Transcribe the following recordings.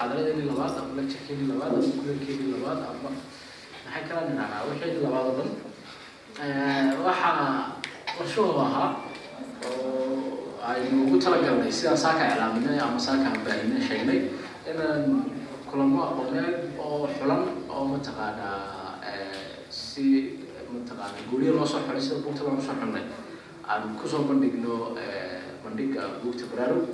muxaadaradeedii labaad ama lecturekeedii labaad ama kulankeedii labaad ama maxay kala dhinaanaa wixii labaad oo dhan waxaa qorshuhu ahaa oo aynu ugu talagalnay sidaan saaka iclaaminay ama saaka baahinay sheegnay inaan kulamo aqooneed oo xulan oo mataqaanaa si mataqaanaa guuriya loo soo xulay sida buugta loogu soo xulnay aan ku soo bandhigno bandhiga buugta baraarug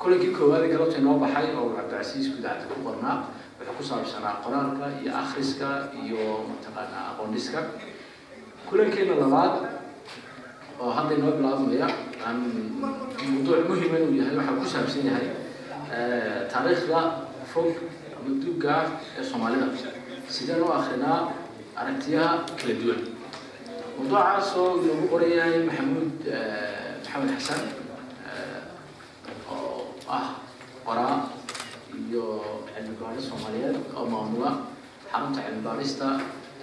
kulankii koowaad ee galabta inoo baxay oo cabdicasiis gudacda ku qornaa wuxuu ku saabsanaa qoraalka iyo akhriska iyo mataqaanaa aqoondhiska kulankeena labaad oo hadda inoo bilaabmaya aan mawduuc muhima inuu yahay waxaa ku saabsan yahay taariikhda fog ama duugga ee soomaalida. Sideen u akrinaa aragtiyaha kala duwan? Mawduucaas oo inoogu qoran yahay maxamuud maxamed xasan ah qoraa iyo cilmi baaris soomaaliyeed oo maamula xarunta cilmi baarista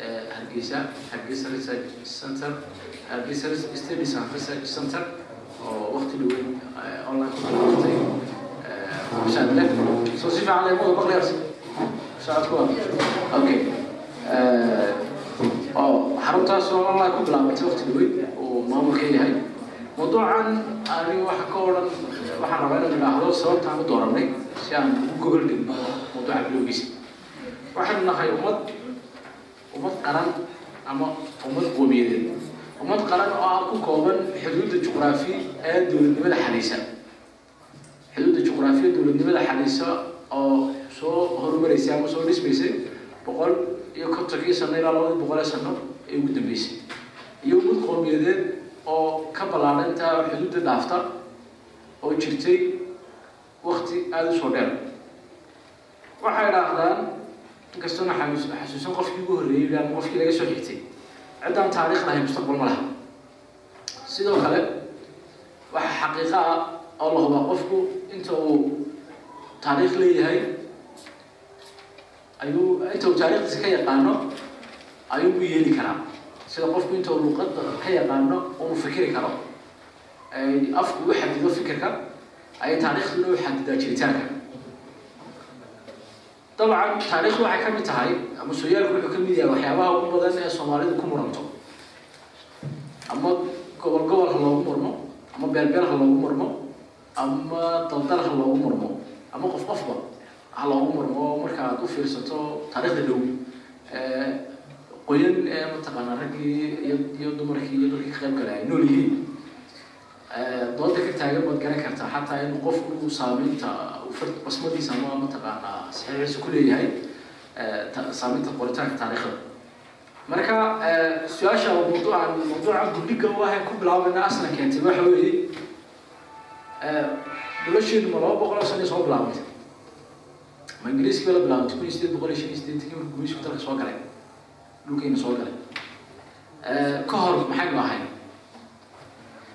ee hargeysa hargeysa research center hargeysa studies and research center oo waqti dhaweyn online ku qabatay mashaad leh. Soo si fiican leemada baqleers shaadku waa okay oo xaruntaas oo online ku bilaabatay waqti dhaweyn uu maamulka yahay. Waxa ka odhan waxaan rabaa inaan idhaahdo sababtaan u dooranay si aan ugu gogol mawduuca bilowgiisa waxaynu nahay ummad ummad qaran ama ummad qoomiyadeed ummad qaran oo ah ku kooban xuduudda juqraafi ee dowladnimada xaniisa xuduudda juqraafiya dowladnimada xaniisa oo soo horumareysay ama soo dhismaysay boqol iyo kontonkii sano ilaa labadii boqol ee sano ee ugu dambeysay iyo ummad qoomiyadeed oo ka ballaaran intaa xuduudda dhaafta oo jirtay wakti aada u soo dheer. Waxay idhaahdaan inkastoona xasuusan qofkii ugu horreeyey ama qofkii laga soo xigtay. Ciddaan taariikh lahayn mustaqbal ma laha sidoo kale waxaa xaqiiqa ah oo la hubaa qofku inta uu taariikh leeyahay ayuu inta uu taariikhdiisa ka yaqaano ayuu u yeeli karaa. Sida qofku inta uu luqadda ka yaqaano uu fikiri karo afku u xadido fikirka ayay taariikhduna u xadidaa jiritaanka waxay ka tahay ama sooyaalku wuxuu yahay waxyaabaha ugu badan ee soomaalidu ku muranto ama gobol gobol ha loogu murmo ama beel beel ha loogu murmo ama daldal ha loogu murmo ama qof qofba ha loogu murmo u fiirsato taariikhda dhow qoyan ee mataqaanaa raggii iyo dumarkii iyo dadkii ka qayb galay ay nool yihiin dooda ka taagan baad garan kartaa. Xataa in qofku saameynta basmadiisa ama mataqaanaa saxiixiisa ku leeyahay saameynta qoritaanka taariikhda. Marka su'aasha mawduucan mawduuca gudhiga waxay ku bilaabayna aslan keentay waxa weeye nolosheedu ma laba boqol oo sano soo bilaabantay. Ma ingiriiskii la bilaabantay kun iyo sideed boqol iyo shan iyo siddeetankii markuu gumeysku dalka soo galay dhulkayna soo galay. Ka hor maxaynu ahayn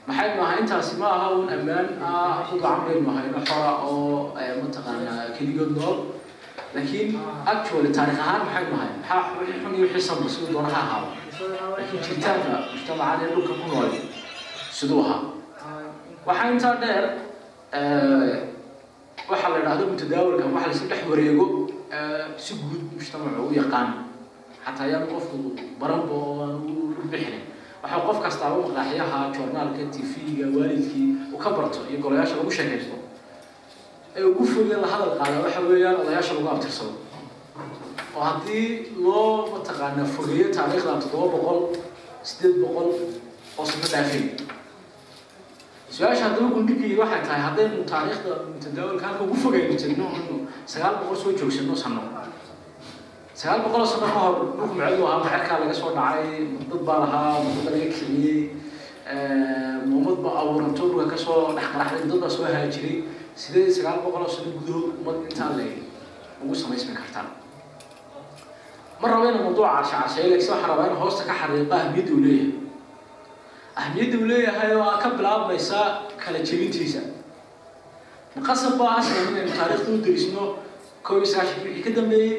maxaynu ahay intaasi ma aha un ammaan ah. Ugacan baynu ahayno xora oo mataqaanaa keligood nool. Laakiin actually taarikh ahaan maxaynu ahay maxaa xun iyo wixii sanba siduu doona ha ahaaba laakiin jiritaanka mujtamacaan ee dhulka ku nool siduu ahaa. Waxaa intaa dheer waxaa la idhahdo mutadaawilka waxa laysu dhex wareego si guud mujtamacu u yaqaan. Xataa ayaan qofku baranba oo aan u bixinin waxaa qof kastaaba maqaaxyaha joornaalka tv-ga waalidkii uu ka barto iyo golayaasha lagu sheekaysto ee ugu fogee la hadal qaada waxa weeyaan odayaasha lagu abtirsado. Oo haddii loo mataqaanaa fogeeyo taariikhda toddoba boqol sideed boqol oo sano dhaafay su'aasha haddaba gundhigii waxay tahay haddaynu taariikhda mutadaawilka halka ugu tegno inu sagaal boqol soo joogsano sano sagaal boqol sano ka hor dhulku macadu ahaa macerkaa laga soo dhacay dad baa lahaa ummadda laga kiciyey ummad ba abuuranto dhulka ka soo dhex qaraxday dad baa soo haajiray. Sidee sagaal boqol oo sano gudahood ummad intaa le ugu samaysmi kartaa ma rabo ina mawduuca carshacarsheeyo laakiin waxaan rabaa in hoosta ka xariiqa ahmiyadda uu leeyahay. Ahmiyadda uu leeyahay oo ka bilaabmaysa kala jebintiisa. Maqasab baa aslan inaynu taariikhda u derisno kow iyo sagaashan wixii ka dambeeyey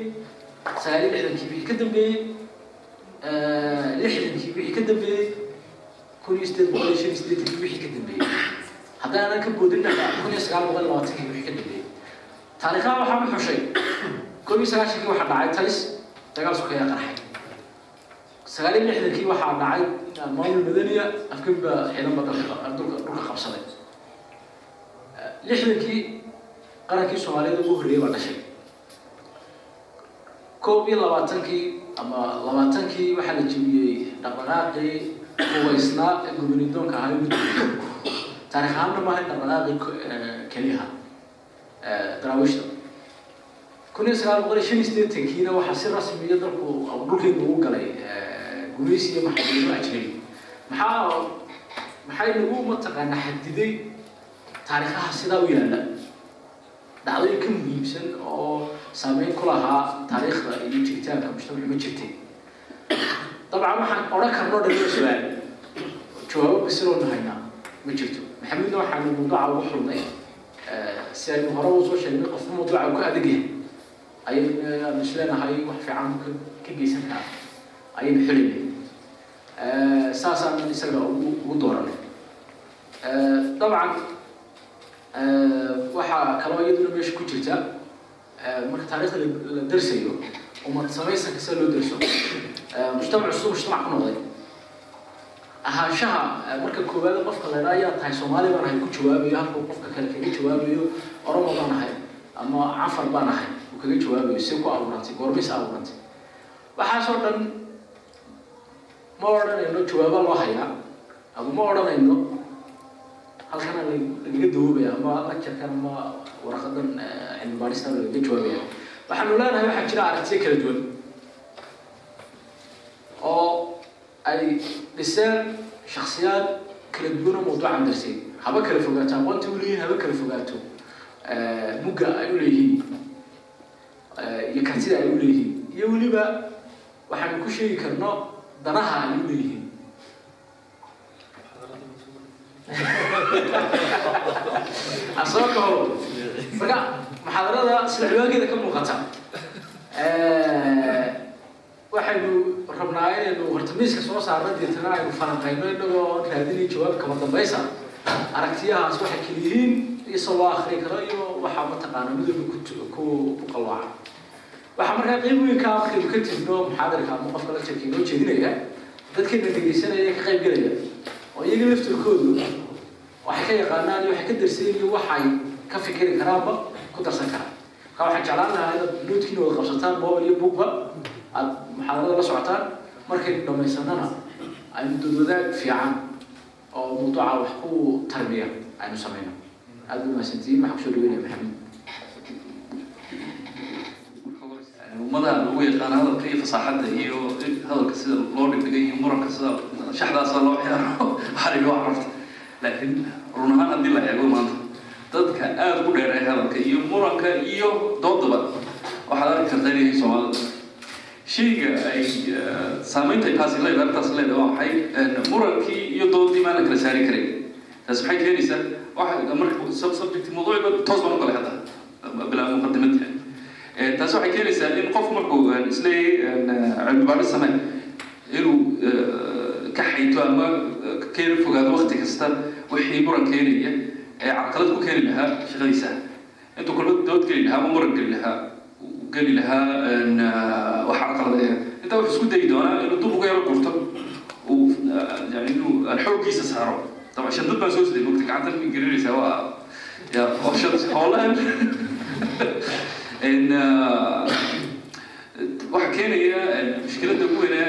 sagaal iyo lixdankii wixii ka dambeeyey lixdankii qarankii soomaaliyeed ugu horreeyay baa dhashay koob iyo labaatankii ama labaatankii waxaa la jebiyey dhaqdhaqaaqii hubaysnaa ee gobonidoonka ahaa ugu jebiyey taarikh ahaanna maaha dhaqdhaqaaqii keliyaha daraawiishta kun iyo sagaal boqol iyo shan iyo siddeetankiina waxaa si rasmiya dalku dhulkeenu ugu galay gumaysi iyo maxkamado ajnabi maxaa maxay nagu mataqaanaa xadiday taariikhaha sidaa u yaalla dhacdooyin ka muhiimsan oo saameyn ku lahaa taariikhda iyo jiritaanka mujtamacu ma jirtay dabcan waxaan odhan karno dhan su'aal jawaabo basiroonu haynaa ma jirto maxamedna waxaanu mawduuca ugu xulnay si aynu hore u soo sheegnay qofku mawduuca uu ka adag yahay ayaynu isleenahay wax fiican ka geysan karaa ayaynu xulaynay saasaan isaga ugu ugu dooranay dabcan waxaa kaloo iyaduna meesha ku jirta marka taariikhda la darsayo umad samaysanka sida loo darso mujtamac cusub mujtamac ku noqday. Ahaanshaha marka koowaad qofka la idhaa ayaa tahay soomaali baan ahay ku jawaabayo halkuu qofka kale kaga jawaabayo oromo baan ahay ama cafar baan ahay uu kaga jawaabayo si ku abuurantay goormis abuurantay. Waxaasoo dhan ma odhanayno jawaaba loo hayaa ama ma odhanayno halkana lagaga dawoobaya ama lajarkan ama waraqadan cilmi baadhista lagaga jawaabaya waxaanu leenahay waxaa jira aragtiyo kala duwan. Oo ay dhiseen shaksiyaad kala duwan oo mawduucan darsay haba kala fogaato aqoonta u leeyihiin haba kala fogaato. Mugga ay u leeyihiin. Iyo kartida ay u leeyihiin. Iyo weliba waxaanu ku sheegi karno danaha ay u leeyihiin asoo kahoro marka muxaadarada sida ciwaankeeda ka muuqata waxaynu rabnaa inaynu horta miiska soo saarno deetana aynu falanqayno inagoo raadinay jawaab kama dambaysa. Aragtiyahaas waxay kala yihiin isoo loo akri karo iyo waxaa mataqaana midooda ku ku qalwaaca. Waxaa markaa qeyb weynkaa markaynu ka tirno muxaadarka ama qofka la jirka inoo jeedinaya dadkeena dhegeysanaya ka qayb gelaya oo iyaga laftirkoodu waxay ka yaqaanaan iyo waxay ka darsayn iyo waxay ka fikiri karaanba ku darsan karaan. Marka waxaan jeclaan lahaa inaad noodkiina wada qabsataan mobile iyo bookba aada muxaadarada la socotaan markaynu dhamaysanana aynu dodwadaag fiican oo mawduuca wax ku tarbiya aynu samayno. Aada u mahadsantihiin waxaan ku soo dhaweynaya maxamed? Ummadaha lagu yaqaan hadalka iyo fasaaxadda iyo hadalka sida loo dhigdhigay iyo muranka sida shaxdaasa loo ciyaaro xariga wax rafta laakiin run ahaan haddii la eego maanta dadka aada ugu dheeray hadalka iyo muranka iyo doodaba waxaad arki kartaa inay soomaalida shayga ay saameynta taasi leedahay arrintaas leedahay waa maxay? Murankii iyo doodii maan la kala saari karay. Taas maxay keenaysaa? Waxa marka subject mawduuciba toos baan u galay hadda bilaa muqadimada taasi waxay keenaysaa in qofku markuu is leeyahay cilmi baadhis samee inuu ka xayto ama keena fogaado wakti kasta wixii muran keenaya ee caqalad ku keeni lahaa shaqadiisa. Intuu kulmad doodgeli lahaa ama muran geli lahaa geli lahaa ah, wax caqalad ee ah. intaa wuxuu isku dayi doonaa inuu dub uga yaro gurto uu ah, yani inuu xooggiisa saaro. Dabcan shandad baan soo siday mugta gacanta ma gelinaysaa waa ya option hoolan waxaa keenaya mushkiladda ugu weyne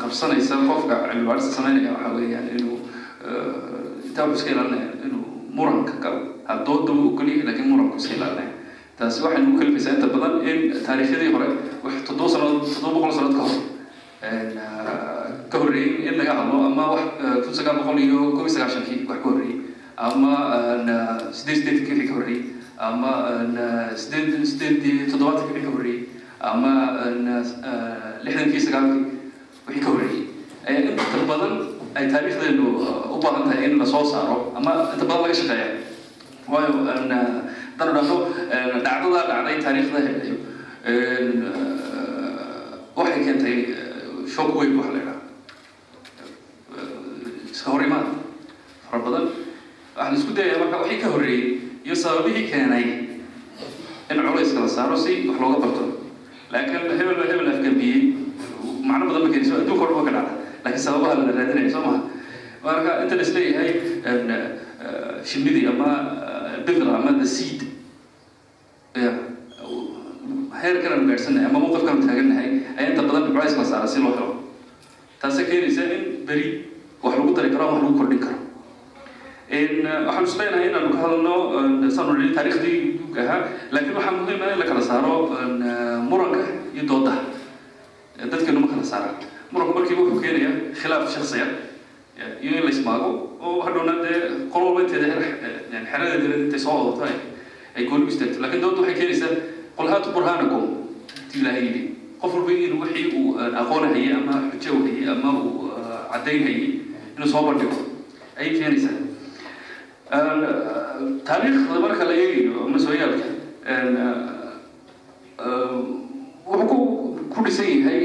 qabsanaysa qofka cilmi baarista samaynaya waxaa weeyaan inuu wuxuu iska ilaalinaya inuu muranka galo dooda wuu ogolyahay laakiin muranku iska ilaalinaya. Taasi waxay nagu kalifaysaa inta badan in taariikhyadii hore wax toddoba sanood toddoba boqol sanood ka hor ka horreeyey in laga hadlo ama wax kun sagaal boqol iyo kob sagaashankii wax ka horreeyey ama sideed sideedkii wixii ka horreeyey ama sideed sideed toddobaatankii wixii ka horreeyey ama lixdankii sagaalkii wixii ka horreeyey inta badan ay taariikhdeenu u baahan tahay in la soo saaro ama inta badan laga shaqeeya. Waayo hadaan dhahdo dhacdadaa dhacday taariikhda helayo waxay keentay shock wave waxa la yidhaha iska hor imaad fara badan. Waxaan isku dayayaa marka wixii ka horreeyey iyo sababihii keenay in culays saaro si wax looga barto. Laakiin hebel hebel afgambiyey macno badan ma keenayso adduunka o dhan waa ka dhacda laakiin sababaha la raadinaya soo maha marka inta la is leeyahay shinnidii ama bidr ama the seed. Ya heer kalan gaadhsanahay ama mowqif kalan taagannahay ayaa inta badan culays la saara si loo helo taasay keenaysa in beri wax lagu dari karo ama wax lagu kordhin karo waxaan is leenahay inaanu ka hadalno saanu nidhi taariikhdii duug ahaa laakiin waxaa muhiim ah in la kala saaro muranka iyo doodaha dadkeenu ma kala saara muranku markiiba wuxuu keenaya khilaaf shaksiya iyo in la ismaago oo hadhowna dee qol walba inteeda yani xeradeeda intay soo odato ay gooni u istaagto laakiin dooda waxay keenaysaa qul haatu burhaanakum intii ilaahay yidhi. Qof walba inuu wixii uu aqoon hayay ama xujo hayay ama uu caddayn hayay inuu soo bandhigo ayay keenaysaa. Taariikhda marka la eegayo ama sooyaalka wuxuu ku ku dhisan yahay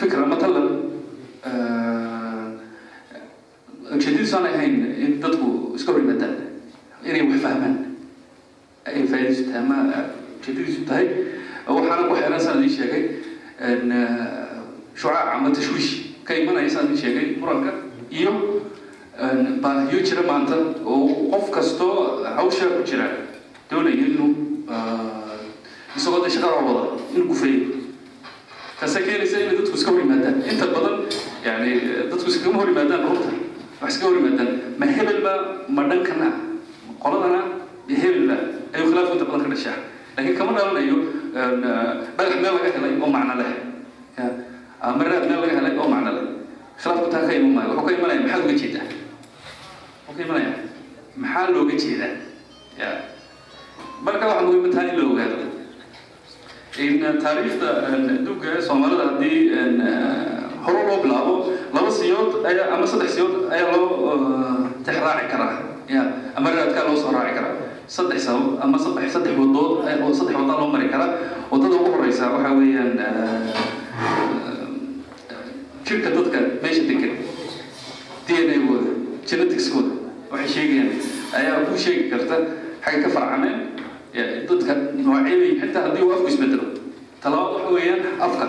fikr ama talan ujeedadiisu aan ahayn in dadku iska hor yimaadaan inay wax fahmaan ay tahay ama ujeedadiisu tahay waxaana ku xeeran saan idiin sheegay shucaac ama tashwiish ka imanaya saan idiin sheegay muranka iyo baahiyo jira maanta oo qof kastoo hawshaa ku jira doonaya inuu isagoo de shaqada wada inuu gufeeyo taase keenaysa inay dadku iska hor yimaadaan inta badan yani dadku iskagama hor yimaadaan runta wax iska hor yimaadaan ma hebelba ma dhankana qoladana hebelba ayuu khilaafku inta badan ka dhashaa laakiin kama dhalanayo dhagax meel laga helay oo macno leh marinaad meel laga helay oo macno leh khilaafku taa ka iman maayo wuxuu ka imanaya maxaad uga jeedaa wuxuu ka imanaya maxaa looga jeedaa ya marka waxaa muhiima tahay in la ogaado taariikhda adduunka soomaalida haddii hore loo bilaabo laba siyood ayaa ama saddex siyood ayaa loo tixraaci karaa ya ama raadkaa loo soo raaci karaa saddex sabab ama saddex saddex wadood oo saddex wadaa loo mari karaa waddada ugu horeysa waxaa weeyaan jirka dadka meesha degan d n a-gooda geneticskooda waxay sheegayaan ayaa ku sheegi karta xagga ka farcameen dadka noocyabay xitaa haddii uu afku isbedelo talabaad waxa weeyaan afka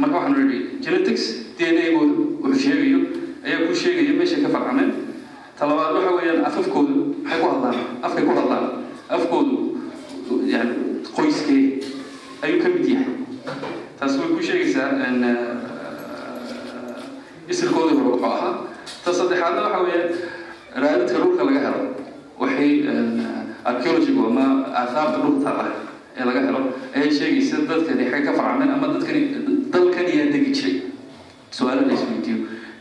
marka waxaanu nidhi genetics d n a-gooda wuxuu sheegayo ayaa ku sheegaya meeshay ka farcameen talabaad waxa weeyaan afafkoodu maxay ku hadlaan afkay ku hadlaan afkoodu yani qoyskee ayuu ka mid yahay. Taas way ku sheegaysaa isirkooda hore wuxuu ahaa ta saddexaadna waxa weeyaan raadadka dhulka laga helo. Waxay archaeologigu ama aahaarta dhulka taala ee laga helo. Ayay sheegaysa dadkani xagga ka farcameen ama dadkani dalkan yaa degi jiray. Su'aala la isweydiiyo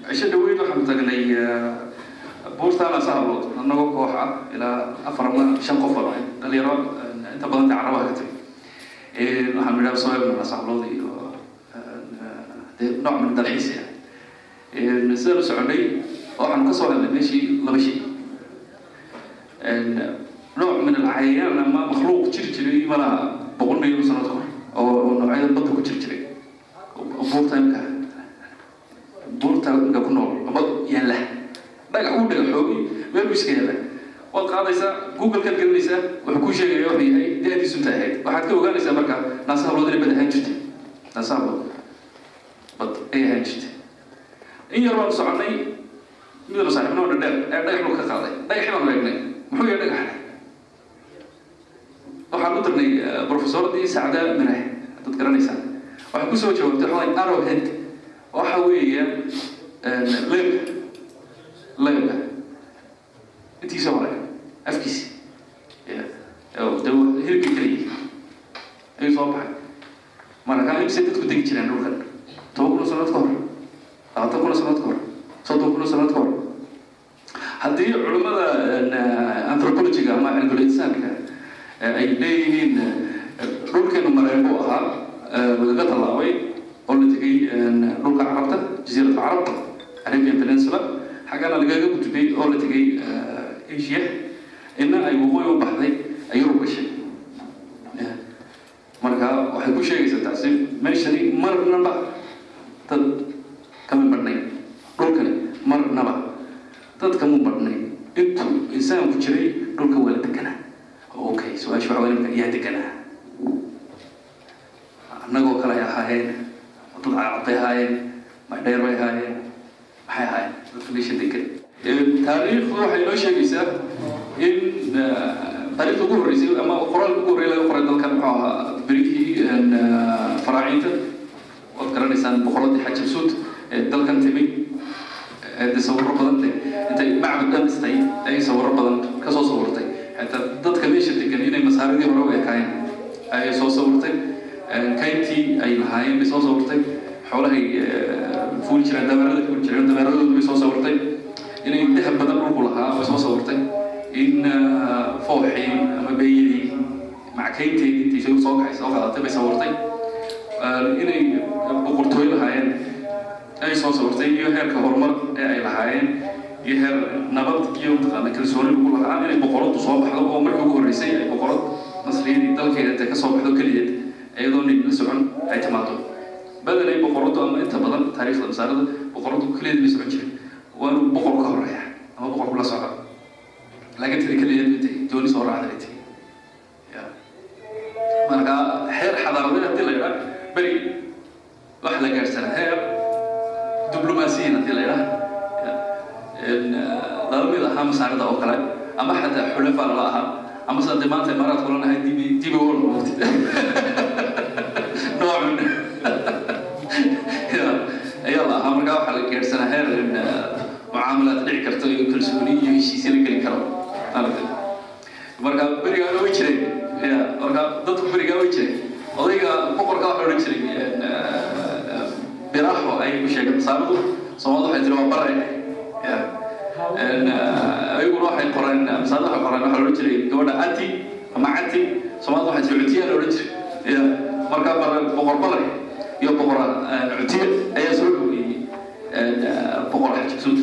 cisho dhaweyd waxaanu tagnay buurtaana sahablood annagoo koox ah ilaa afar ama shan qof baa dhalinyaro inta badan dee carabaha ka tagay waxaanu idhaha soo eegnana sahablood iyo dee nooc min dalxiis ah. Sidaan u soconay waxaanu ka soo helnay meeshii laba shay nooc min alcayayaan ama makhluuq jiri jiray malaha boqol milyan sanad kahor oo noocyada badda ku jiri jiray buurta imka buurta imka ku nool ama yaalla dhagax uu dhagaxoobi meel buu iska yaalla waad qaadaysaa google-kaad gelinaysaa wuxuu kuu sheegaya wuxuu yahay da-diisu inta ahayd waxaad ka ogaanaysaa marka naasa hablood inay bad ahaan jirtay naasa hablood bad ay ahaan jirtay in yar baanu soconay midna saaxiibna oo dhadheer ee dhagax buu ka qaaday dhagaxii baanu eegnay muxuu yahay dhagax waxaan u dirnay professoradii sacda mirax dad garanaysaa waxay ku soo jawaabtay waxaa arrowhead waxa weeye leebka leebka intiisa hore afkiisi de hilibka keliya ayuu soo baxay. Marka imse dadku degi jireen dhulkan toban kun oo sanad ka hor. Labaatan kun oo sanad ka hor. Soddon kun oo sanad ka hor. Haddii culimmada anthropologiga ama cilmul insaanka ay leeyihiin dhulkeenu mareen buu ahaa lagaga tallaabay oo la tegay dhulka carabta jasiirat carab arabian peninsula xaggana lagaga gudbay oo la tegay asia ina ay waqooyi u baxday ay yurub gashay marka waxay ku sheegaysaa taasi meeshani marnaba dad kama badhnay dhulkani marnaba dad kama badhnay intuu insaanku jiray dhulka waa la deganaa okay su'aasha waxa way nimankan yaa deganaa annagoo kale ay ahaayeen dad cacabtay ahaayeen maydheer bay ahaayeen maxay ahaayeen dadka meesha degan taariikhdu waxay noo sheegaysaa in taarikhda ugu horreysay ama qoraalka ugu horrey laga qoray dalkan muxuu ahaa birigii faraaciinta waad garanaysaan boqoradii xajabsuud ee dalkan timid de sawiro badan de intay macbud dhan dhistay ayay sawiro badan. Kasoo sawirtay xataa masaaridii hore u ekaayeen ayay soo sawirtay kayntii ay lahaayeen bay soo sawirtay xoolahay fuuli jireen dameerada fuuli jireen dameeradoodu bay soo sawirtay inay dahab badan dhulku lahaa bay soo sawirtay in fooxii ama beeyadii mackaynteedii intay soo kaxay soo qaadatay bay sawirtay inay boqortooy lahaayeen ay soo sawirtay iyo heerka horumar ee ay lahaayeen iyo heer nabad iyo mataqaana kalsooni lagu lahaa inay boqoradu soo baxdo oo markii ugu horreysay ay boqorad nasriyadii dalkeeda intay ka soo baxdo keliyeed iyadoo nin la socon ay timaado badan ay boqoradu ama inta badan taariikhda masaarada boqoradu keliyeed bay socon jiray waa inuu boqor ka horreeya ama boqorku la socda laakiin tiri keliyeed tahay dooni soo raacda ay tahay. Marka heer xadaaradeed haddii la yidhaa beri waxa la gaadhsanaa heer diblomaasiyin haddii la yidhaa lala mid ahaa masaarida oo kale ama xataa xulafa lala ahaa ama sida dee maanta imaaraad kulan ahay dibi wal waqti noocun ayaa la ahaa. Markaa waxaa la gaadhsanaa heer mucaamalaad dhici karto iyo kalsooni iyo heshiisya la geli karo. Marka berigaana way jireen. Ya marka dadku berigaa way jireen. Odayga boqorka waxa odhan jiray biraaxo ayay ku sheegeen masaaradu soomaalida waxay tiri waa bare ayaguna waxay qoreen masaarada waxay qoreen waxaa la odhan jiray gabadha ati ama cati. Soomaalida waxay tiri cutiya la odhan jiray ya marka bare boqor bare iyo boqor cutiya ayaa soo dhaweeyey boqor xajibsuud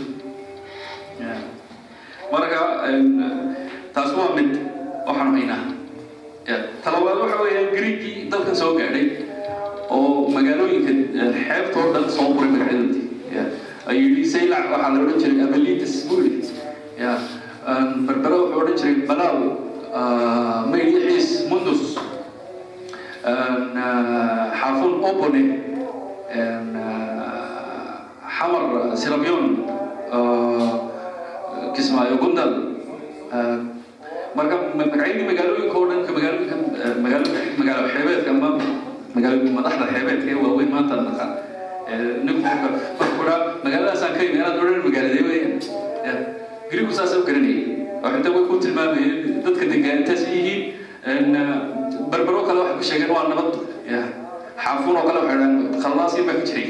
marka taas waa mid waxaan haynaa talabaad waxa weeyaan griigii dalkan soo gaadhay oo magaalooyinka xeebtoo dhan soo qoray magacyadoodii ay yidhi saylac waxaa la odhan jiray abalitis buu yidhi ya berbera wuxuu odhan jiray balaaw maylixiis mundus. Xaafun opone xamar sirabyon kismaayo gundal marka magacyadii magaalooyinka oo dhan ka magaalooyinka magaalo magaalo xeebeedka ama magaalo madaxda xeebeedka ee waaweyn maanta naqa ninku marka marka kudhaa magaaladaasaan ka yimi inaad odhan magaaladee weeyaan garigu saasa u garanayay oo xitaa way ku tilmaamayeen dadka degaantaas yihiin berbero kale waxay ku sheegeen waa nabad xaafuun oo kale waxay dhahaan khallaasiin baa ka jiray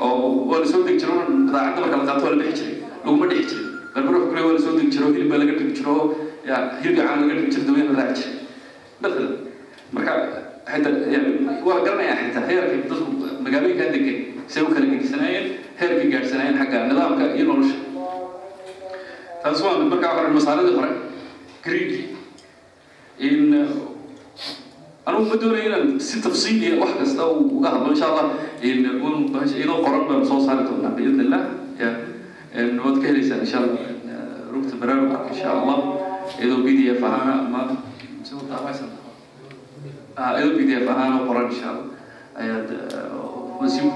oo waa la soo degi jiro daacadda marka la qaato waa la dhexi jiray laguma dhexi jiray berbero kule waa la soo degi jiro hilib baa laga dhigi jiro hilibka caan laga dhigi jiro daween la raaci jiray mathalan marka xitaa waa garanayaa xitaa heerka dadku magaalooyinkaa degan say u kala gegsanaayeen heerkay gaadhsanaayeen xagga nidaamka iyo nolosha taas waa mid markaa hore masaaladii hore greegi in anugu ma doonayo inaan si tafsiiliya wax kasta uga hadlo insha allah iyadoo qoran baan soo saari doonaa biidn illah waad ka helaysaan insha allah rugta baraarugka insha allah iyadoo b d f ahaana ama ahaana qoran insha allah ayaad wasiibka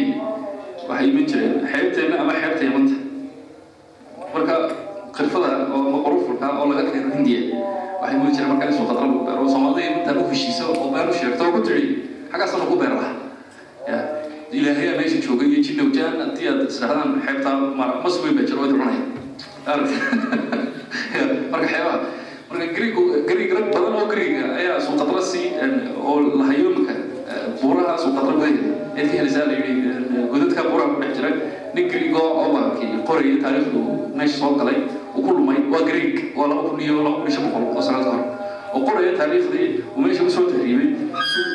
yimi waxay iman jireen xeebteena ama xeebta yamanta marka khirfada oo maqrufulka oo laga keeno hindiya waxay muli jireen marka in suuqadra lagu beero. Soomaalida intaan u heshiiso oo been u sheegto oo ku tiri xaggaasana ku beer laha ilaahayaa meesha joogay iyo jinowjaan haddii aad isdhahdaan xeebtaa mas weyn baa jiro waad cunaya marka xeebaha marka greeg greeg rag badan oo greega ayaa suuqadra si oo lahayo imika buuraha suuqadra gudaheeda cid eh, ka helsaa la yii godadka qura ku dhex jiray nin grigo obarkii qorayay taariikhdu meesha soo galay uu ku dhumay waa greeg waa laba kun iyo laba kun iyo shan boqol oo sanaad hore oo qoraya taariikhdii uu meesha u soo tahriibay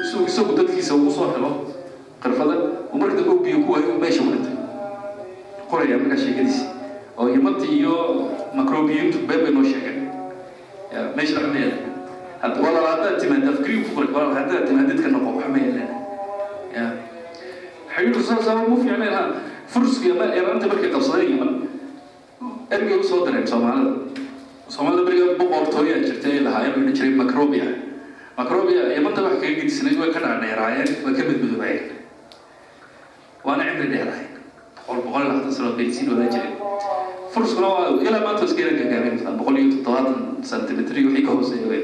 si uu isagu dadkiisa ugu soo helo. Qirfada uu marka dambe biyo ku waayo meesha u dhintay qoraya markaa sheekadiisi oo himadii iyo macrobiyintu been bay noo sheegeen. Meesha dhacmeeda waa lala haddaad timaada fikriinku qoray waa lala haddaad timaadidka noqo waxmeeleen mu fiicnayn furski ama eraanta markay qabsadeen yaman ergay u soo dareen soomaalida soomaalida beriga boqortooyaa jirta ay lahaayeen oo odhan jiray macrobia macrobia yamanta wax kaga gedisnayd way ka dhacdheeraayeen way ka badbadobaayeen waana cimri dheerahay boqol boqol iyo labaatan sanood bay sii dhoolaa jireen furskuna waa ilaa maanta iskayna gaagaabeen kartaa boqol iyo toddobaatan sentimitir wixii ka hooseeya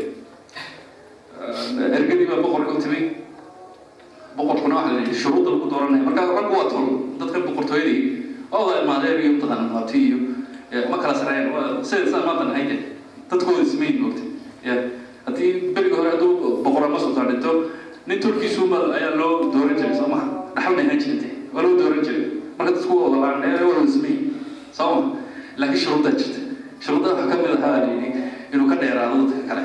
ergadii baa boqorka u timay boqorkuna ah waa l shuruudal ku dooranaya markaa raggu waa tun dadkan boqortooyada waa wada imaadeen iyo mataqaana marti iyo ma kala sareen sidasaa maanta nahay de dadkooda smayn moogtay haddii berigi hore hadduu boqorama sultaan dhinto nin turkiisuba ayaa loo dooran jiray soo maha dhaxalna ahaan jirte waa loo dooran jiray. Marka dadku waa walaanee waa wada smayn soo ma laakiin shuruuddaa jirta. Shuruuddaa waxaa ka mid ahaa layidhi inuu ka dheeraado dadka kale.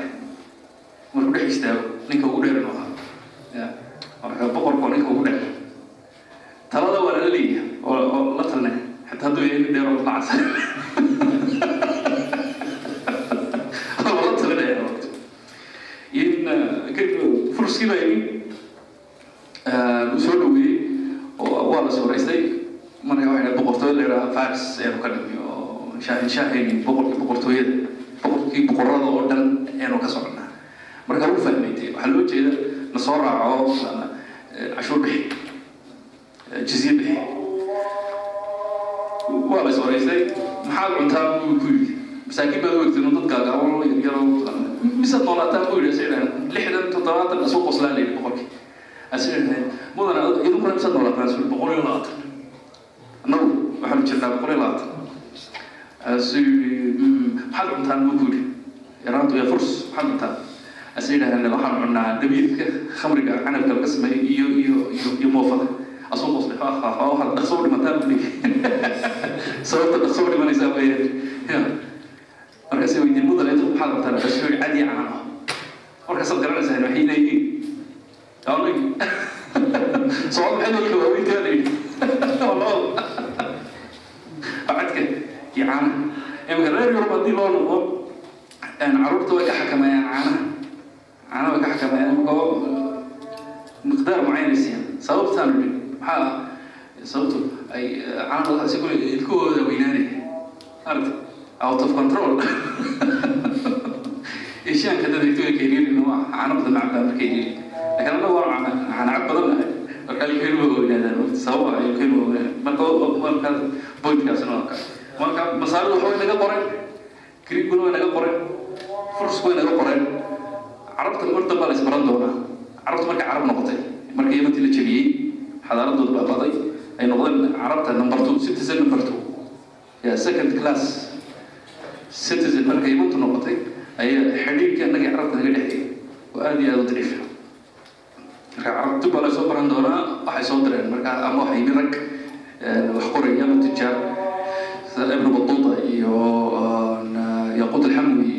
Markuu dhex istaago ninka ugu dheerin ahaa wuxuu boqolkoo ninka ugu dhacay talada waa lala leeya oo la talne xataa hadduu yahay nin dheer oo macasa lala talinaya waqti in eh, furskii baa yimi eh, uu soo dhaweeyey oo waa la suuraystay marka waxay boqortooyada la yidhaha faris ayaanu ka dhigni oo shaahaynin boqorkii boqortooyada. Boqorkii boqor ابن بطوطه iyo yaquud alxamwi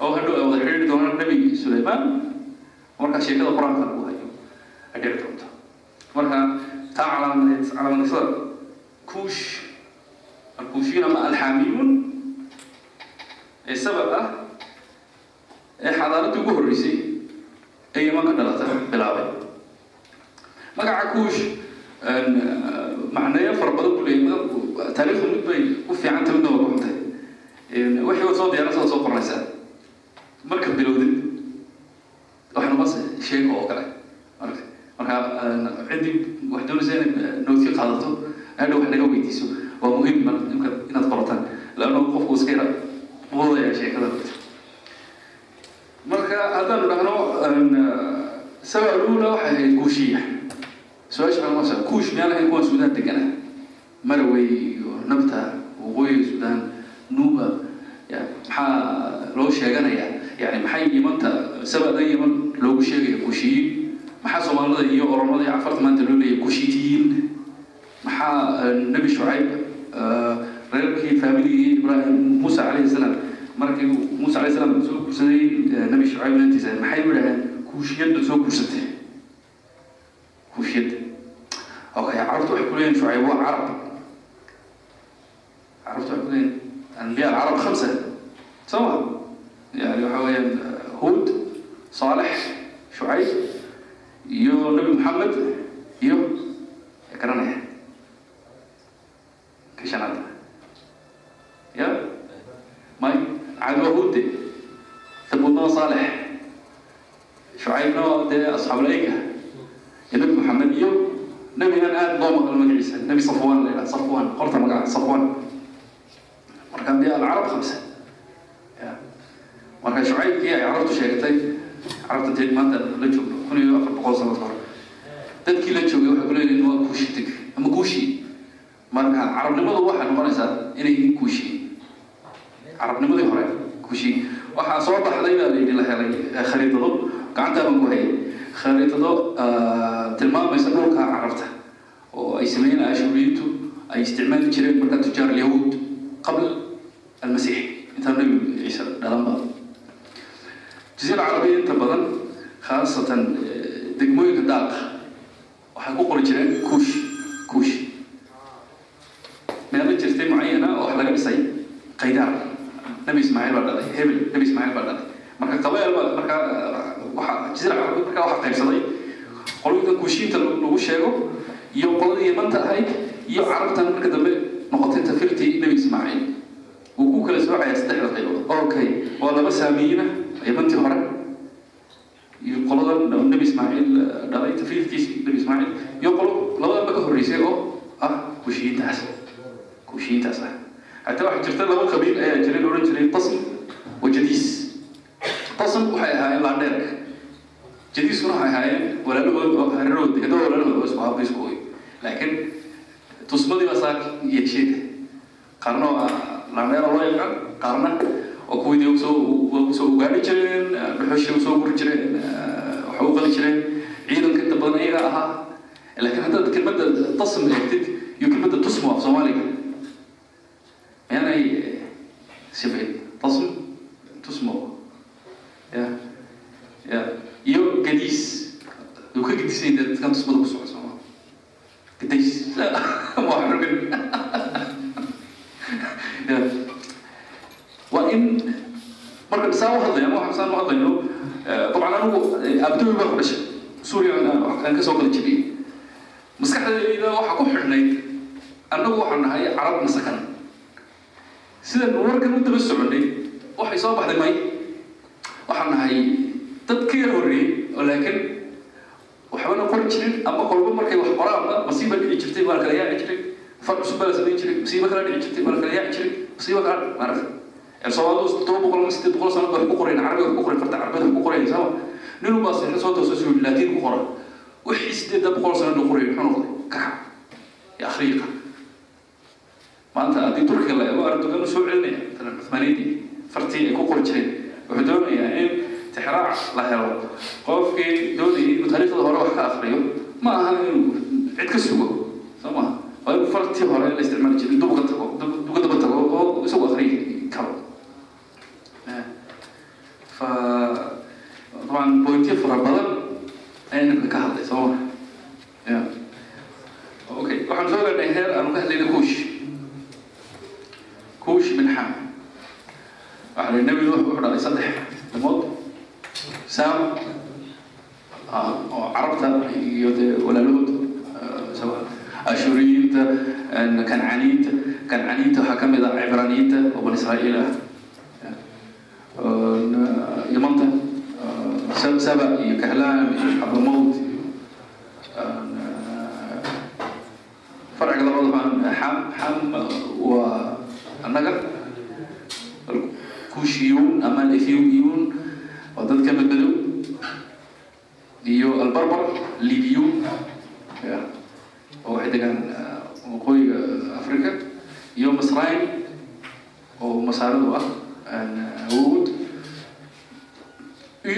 oo hadhow ay wada xidhiiri doonaan nebi suleymaan markaa sheekada qur'aanka lagu hayo ay dhici doonto marka taa calaamadeed calaamadasada kuush alkuushiyiin ama alxaamiyuun ee sabab ah ee xadaaradii ugu horreysay ee yaman dhalata bilaabay magaca kuush macneeyo fara badan ku leeyahay mid bay u fiican tahay midna waa ku soo diyaarinaysaa soo qoranaysaa marka bilowdid waxna bas sheego oo kale. Marka marka ciddii wax doonaysa inay noodki qaadato hadha wax naga weydiiso. Waa muhiim imka inaad qorataan laanno qofku iska yara wadaya sheekada. Marka haddaanu dhahno sabac luula waxay ahayd kuushiya. Su'aasha noqonaysaa kuush miyaan ahayn kuwan suudaan degana marawey nabta waqooyiga suudaan nuuba maxaa loo sheeganayaa yani maxay yimanta sabada yiman loogu sheegaya kushiyiin maxaa soomaalida iyo oromada iyo cafarta maanta loo leeyahay kushitiyiin maxaa nebi shucayb reerkii faamiligii ibrahim muusa calayhi salaam markii muusa calayhi salaam soo guursaday nebi shucayb nantiisa maxay u idhaheen kuushiyadda soo guursatay kuushiyadda okay carabtu waxay ku leeyihiin shucayb waa carab. Carabtu waxay ku leeyihiin anbiya alcarab khamsa. Soma يعني وحويا هود صالح شعيب يو نبي محمد يو كرنا كشنات يا ماي عاد هود ثبوتنا صالح شعيب نو ده أصحاب الأيكة يا نبي محمد يو نبي أنا آد ضوم المجلس نبي صفوان لا صفوان قرطة مقعد صفوان مركب بيا العرب خمسة marka shucaybkii ay carabtu sheegtay carabta teed maanta la joogno kun iyo afar boqol sano hore dadkii la joogay waxay ku leeyihiin waa kuushi teg ama kuushi. Marka carabnimadu waxay noqonaysaa inay yihiin kuushi. Carabnimadii hore kuushi. Waxaa soo baxday baa layidhi la helay khariidado gacantaa baan ku hayay. Khariidado tilmaamaysa dhulka carabta oo ay sameeyeen ashuriyiintu ay isticmaali jireen marka tujaar alyahuud qabl almasiix. Intaan nabi ciise dhalanba jasiira carabiya inta badan khaasatan degmooyinka daaqa waxay ku qori jireen kuush kuush meelo jirtay mucayana oo wax laga dhisay qaydaar nabi ismaaciil baa dhalay hebel nabi ismaaciil baa dhalay marka qabeel baa marka waxa jasiira carabiya marka waxaa qaybsaday qolooyinka kuushiinta lagu sheego iyo qoladii yamanta ahayd iyo carabtan marka dambe noqotay tafirtii nabi ismaaciil. Wuu ku kala soocayaa saddexda qaybood. Okay waa laba saamiyina yamantii hore iyo qolada nebi ismaaciil dhalay tafiirkiisii nebi ismaaciil iyo qolo labadanba ka horreysay oo ah kushiyiintaas kushiyiintaas ah. Hataa waxaa jirta laba qabiil ayaa jiray odhan jiray tasm wa jadiis. Tasm waxay ahaayeen laandheerka jadiiskuna waxay ahaayeen walaalahood oo hareerahood degadoo walaalahood oo isku isku oy. Laakiin tusmadii baa saa yeesheeda qaarna waa loo yaqaan qaarna oo kuwii u soo ugaari jireen dhuxushii u soo guri jireen waxa u qali jireen ciidanka inta badan iyaga ahaa lakiin haddaad kelmadda tasm eegtid iyo kelmadda tusmo af soomaaliga miyaanay sibayn tasm tusmo ya ya iyo gadiis uu ka gadisnay dee dadkan tusmada ku socoto u hadlayno waxaan saan u hadlayno dabcan anigu abdooy baa ku dhashay suuriya aan ka soo kala jebiyey maskaxdayda waxaa ku xidhnayd annagu waxaan nahay carab masakan sidan warkan u daba soconay waxay soo baxday may waxaan nahay dad ka yar horreeyey oo laakiin waxbana qori jirin ama kolba markay wax qoraanba masiiba dhici jirtay baa la kala yaaci jiray far cusub baa la samayn jiray masiibo kala dhici jirtay baa la kala yaaci jiray masiibo kala maaragta soomaalidu todoba boqol sideed boqol sano bay wax ku qoreen carabiga ku qoreen farta carabeed wax ku qoreen sama nin baa sixna soo tooso soo laakiin ku qoran wixii sideedda boqol sano la qorayay muxuu noqday kaca ya akhriiqa maanta haddii turkiga la eego erdogan soo celinaya matalan cuthmaaniyadii fartii ay ku qori jireen wuxuu doonayaa in tixraac la helo qofkii doonayay inuu taariikhda hore wax ka akhriyo ma aha inuu cid ka sugo soo maha waa inuu fartii hore la isticmaali jiray dub ka tago dub ka daba tago oo isagu akhriyi karo fa طبعا بوينتين فرا بدل ayaan ka hadlay soo ma ya okay waxaan soo gaadhnay heer aanu ka hadlayna kuush kuush min xam waxaa la nabi nuux wuxuu dhalay saddex ilmood saam oo carabta iyo dee walaalahood ashuriyiinta kancaniinta kancaniinta waxaa ka mid ah cibraniyiinta oo ban israa'iil ah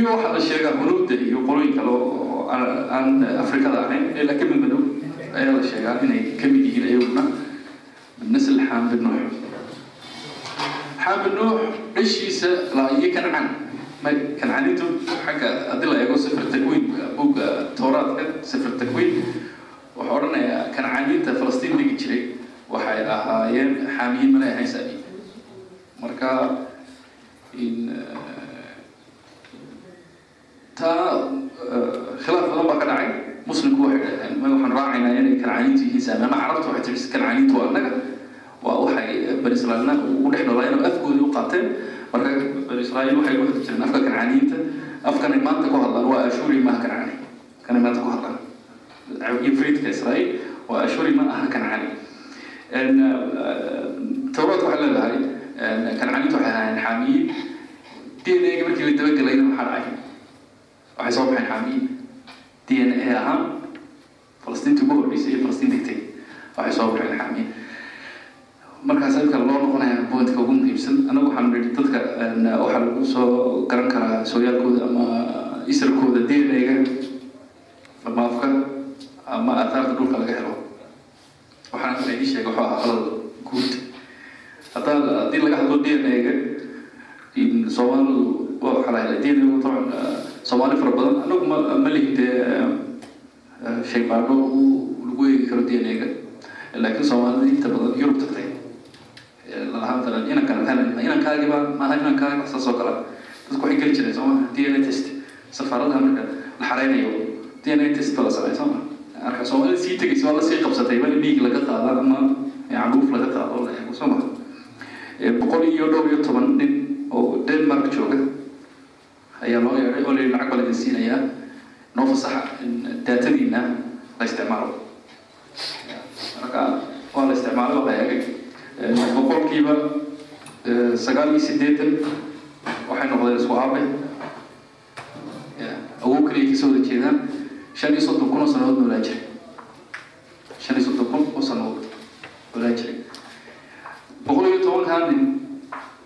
Iyo waxaa la sheegaa hunuudda iyo qolooyin kale oo aan afrikada ahayn ee laakiin mid madow ayaa la sheegaa inay ka mid yihiin ayaguna nasl xaam bin nuux xaam bin nuux dhashiisa la iyo kancan kancanintu xagga haddii la eego sifir takwiin buugga towraadka sifir takwiin wuxuu odhanayaa kancaniinta falastiin degi jiray waxay ahaayeen xaamiyiin mana ahayn saabi marka in taa khilaaf badan baa ka dhacay. Muslimku waxay dhaheen ma waxaan raacaynaa inay kancaaniintu yihiin saami ama carabtu waxay tiri kancaaniintu waa annaga. Waa waxay bani israa'iilna ugu dhex noolaayeen oo afkoodii u qaateen. Marka bani israa'iil waxay ku hadli jireen afka kancaaniinta afkanay maanta ku hadlaan waa ashuri maaha kancaani kanay maanta ku hadlaan. Ifriidka israa'iil waa ashuri ma aha kancaani towraadku waxay leedahay kancaaniintu waxay ahaayeen xaamiyiin d n a-ga markii la dabagelayna maxaa dhacay waxay soo baxeen xaamiyiin d n a ahaan falastiinta ugu horreysay iyo falastiin degtay waxay soo baxeen xaamiyiin markaas dadka loo noqonaya pointka ugu muhiimsan anagu waxaan nidhi dadka waxaa lagu soo garan karaa sooyaalkooda ama isarkooda d n a-ga ama afka ama aataarta dhulka laga helo waxaan ina idin sheegay wuxuu ahaa qalad guud haddaa haddii laga hadlo d n a-ga soomaalidu waxaa la helay d n a-gu taban soomaali fara badan anagu ma ma lihin dee shaybaadho lagu eegi karo d n a-ga laakiin soomaalida inta badan yurub tagtay lalahaa matalan inankan kan inankaagiba maaha inankaaga saas oo kale dadku waxay geli jireen sooma d n a test. Safaaradaha marka la xareynayo d n a test baa la sameey sooma marka soomaalida sii tegaysa waa la sii qabsatay ba in dhiig laga qaado ama caluuf laga qaado la eego sooma boqol iyo dhowr iyo toban nin oo denmark jooga ayaa loo yeedhay oo la lacag baa laidin siinayaa noo fasaxa in daatadiina la isticmaalo. Marka waa la isticmaalay waa la eegay boqolkiiba sagaal iyo siddeetan waxay noqdeen isku aabe awow kaliya ka soo wada jeedaan. Shan iyo soddon kun oo sanadood noolaa jiray shan iyo soddon kun oo sanadood noolaa jiray boqol iyo tobankaa nin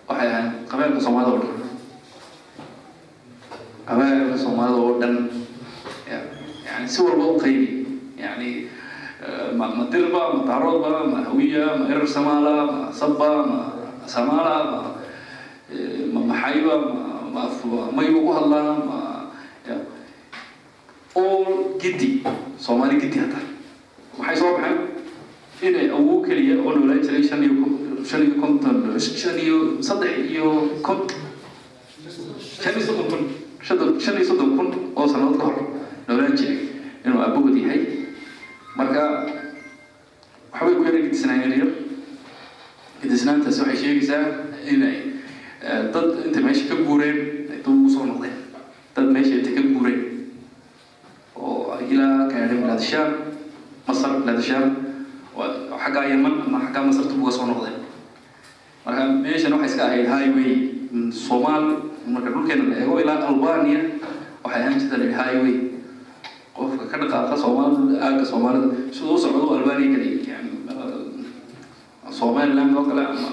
waxay ahayn qabeelka soomaalida oo dhan qabeelka soomaalida oo dhan yani si walba u qaybi yani ma ma dirba ma daaroodba ma hawiya ma erer samaala ma sabba ma maxayba ma ma mayba ku hadlaa ma all giddi soomaali giddi hadda. Maxay soo baxeen inay awow keliya oo noolaan jiray shan iyo shan iyo konton shan iyo saddex iyo kont soddon shan iyo soddon kun oo sannadood ka hor noolaan jiray inuu aabbahood yahay marka waxbay ku yara gidisnaayeen yar gidisnaantaasi waxay sheegaysaa inay dad intay meesha ka guureen ay dib ugu soo noqdeen dad meesha intay ka guureen oo ilaa gaadhay bilaad shaam masar bilaad shaam xaggaa yaman ama xaggaa masar dib uga soo noqdeen marka meeshan waxay iska ahayd highway soomaal marka dhulkeena la eego ilaa albania waxay ahaan jirta la highway. Qofka ka dhaqaaqa soomaalida aaga soomaalida. Sida u socdo albania kaliya yani uh, somaliland oo kale ama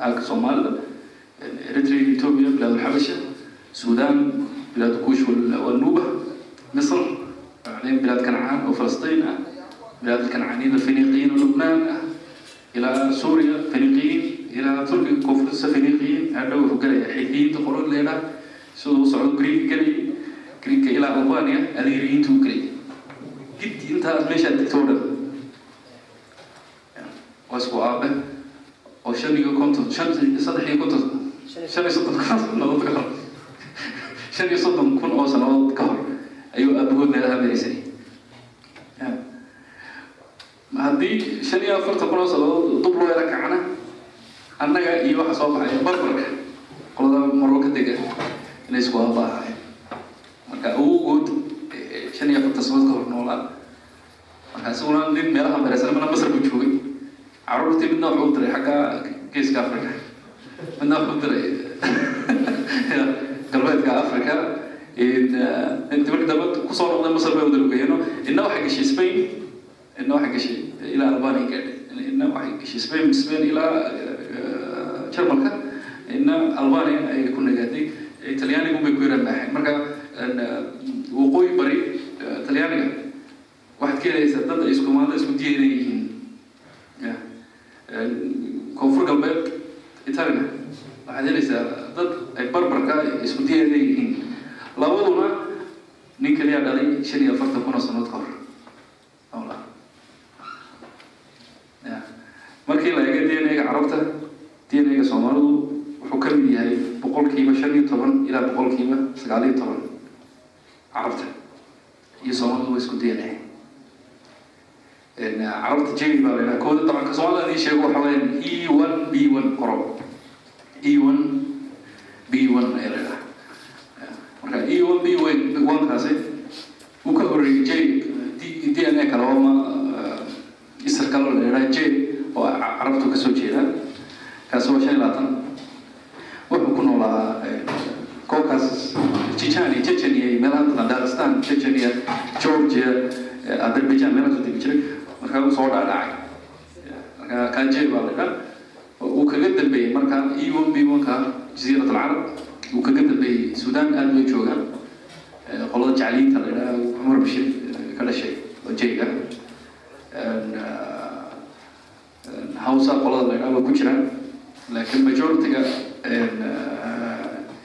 aaga soomaalida. Eritrea ethiopia bilaadulxabasha sudan bilaad kuush wanuba uh, misr بعدين بلاد كنعان وفلسطين بلاد الكنعانيين الفينيقيين ولبنان إلى سوريا فينيقيين إلى تركيا كونفرنس فينيقيين هذا هو قال حيثيين تقولون لنا سودو سعود جريك قال greegka ilaa albania adeeriyiintuu greeg giddi intaas meeshaad degtoo dhan waa isku aabe oo shan iyo konton saddex iyo konton shan iyo soddon kun ka hor shan iyo soddon kun oo sanadood ka hor ayuu aabbahood meelaha maraysay haddii shan iyo afartan kun oo sanadood dub loo yaro kacana annaga iyo waxa soo baxaya barbarka qolada maroo ka dega inay isku aabaha shan iyo afartan sanadood ka hor noolaa marka isaguna nin meelaha mareysan mana masar buu joogay caruurtii midna wuxuu u diray xagga geeska africa midna wuxuu u diray galbeedka africa inta markii dambe kusoo noqday masar bay wadalugeeyeen inna waxay gashay spain إنه واحد قشي إلى ألبانيا قاعد إنه واحد قشي سبين سبين إلى شرملكا إنه ألبانيا يكون قاعدين إيطالياني هم بيكون رباحين مركا وقوي بري إيطالياني das mit dir denken.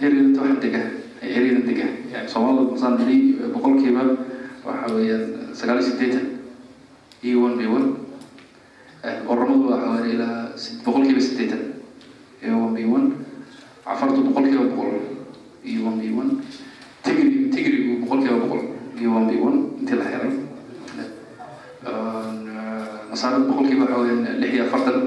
Eriyada waxaan dega eriyada dega yani soomaalida masaan nidhi boqolkiiba waxa weeyaan sagaal iyo siddeetan. E one b one. Oramadu waxa weeye ilaa boqolkiiba siddeetan. E one b one. Cafartu boqolkiiba boqol. E one b one. Tigri tigrigu boqolkiiba boqol. E one b one intii la helay masaarad boqolkiiba waxa weeyaan lix iyo afartan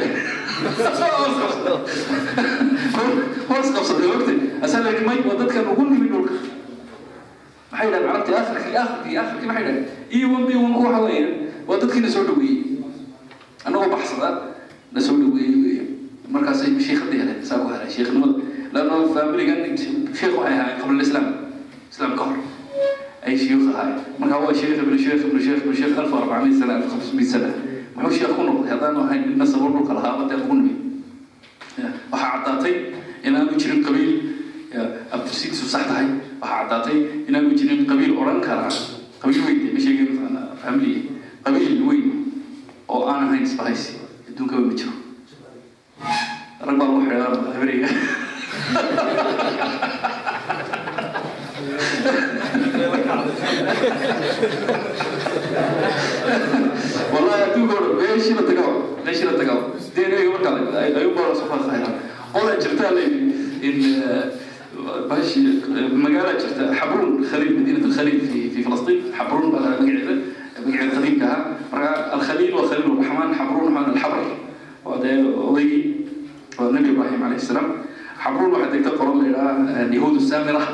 هذا عبد بيده هوس قصد وقتي اسال لك مي وددك نقول من دولك maxay dhahan carabti akhirkii akhirkii akhirkii maxay dhahan iyo wan bi wan waxa weeyaan waa dadkii na soo dhaweeyey annagoo baxsada na soo dhaweeyey weeyaan markaasay shiikhadii heleen saa ku helay shiikhnimada lanno faamiligan sheekh waxay ahaayeen qabla lislaam islaam ka hor ay shiyuukh ahaayeen markaa waa sheekh ibnu sheekh ibnu sheekh ibnu sheekh alf arbacamiya sana alf khamsmiya sana muxuu sheekh ku noqday haddaan ahayn midna sabab dhulka lahaaba dee lagu nimi waxaa caddaatay inaanu jirin qabiil abtirsigiisu sax tahay. Waxaa caddaatay inaanu jirin qabiil odhan kara qabiil weyn ma sheegin family qabiil weyn oo aan ahayn isbahaysi adduunkaba ma jiro. Rag baa lagu xidhaa habeeriga Thank you أدوك ليش لا تقاو ليش لا تقاو دين أيوة مركز أيوة برا سبحان الله قول جرتها لي إن باش مقالة جرت حبرون خليل مدينة الخليل في في فلسطين حبرون مقعدة مقعدة قديم كها الخليل وخليل الرحمن حبرون هذا الحبر وهذا وضي والنبي إبراهيم عليه السلام حبرون واحد يتقرأ إلى اليهود السامرة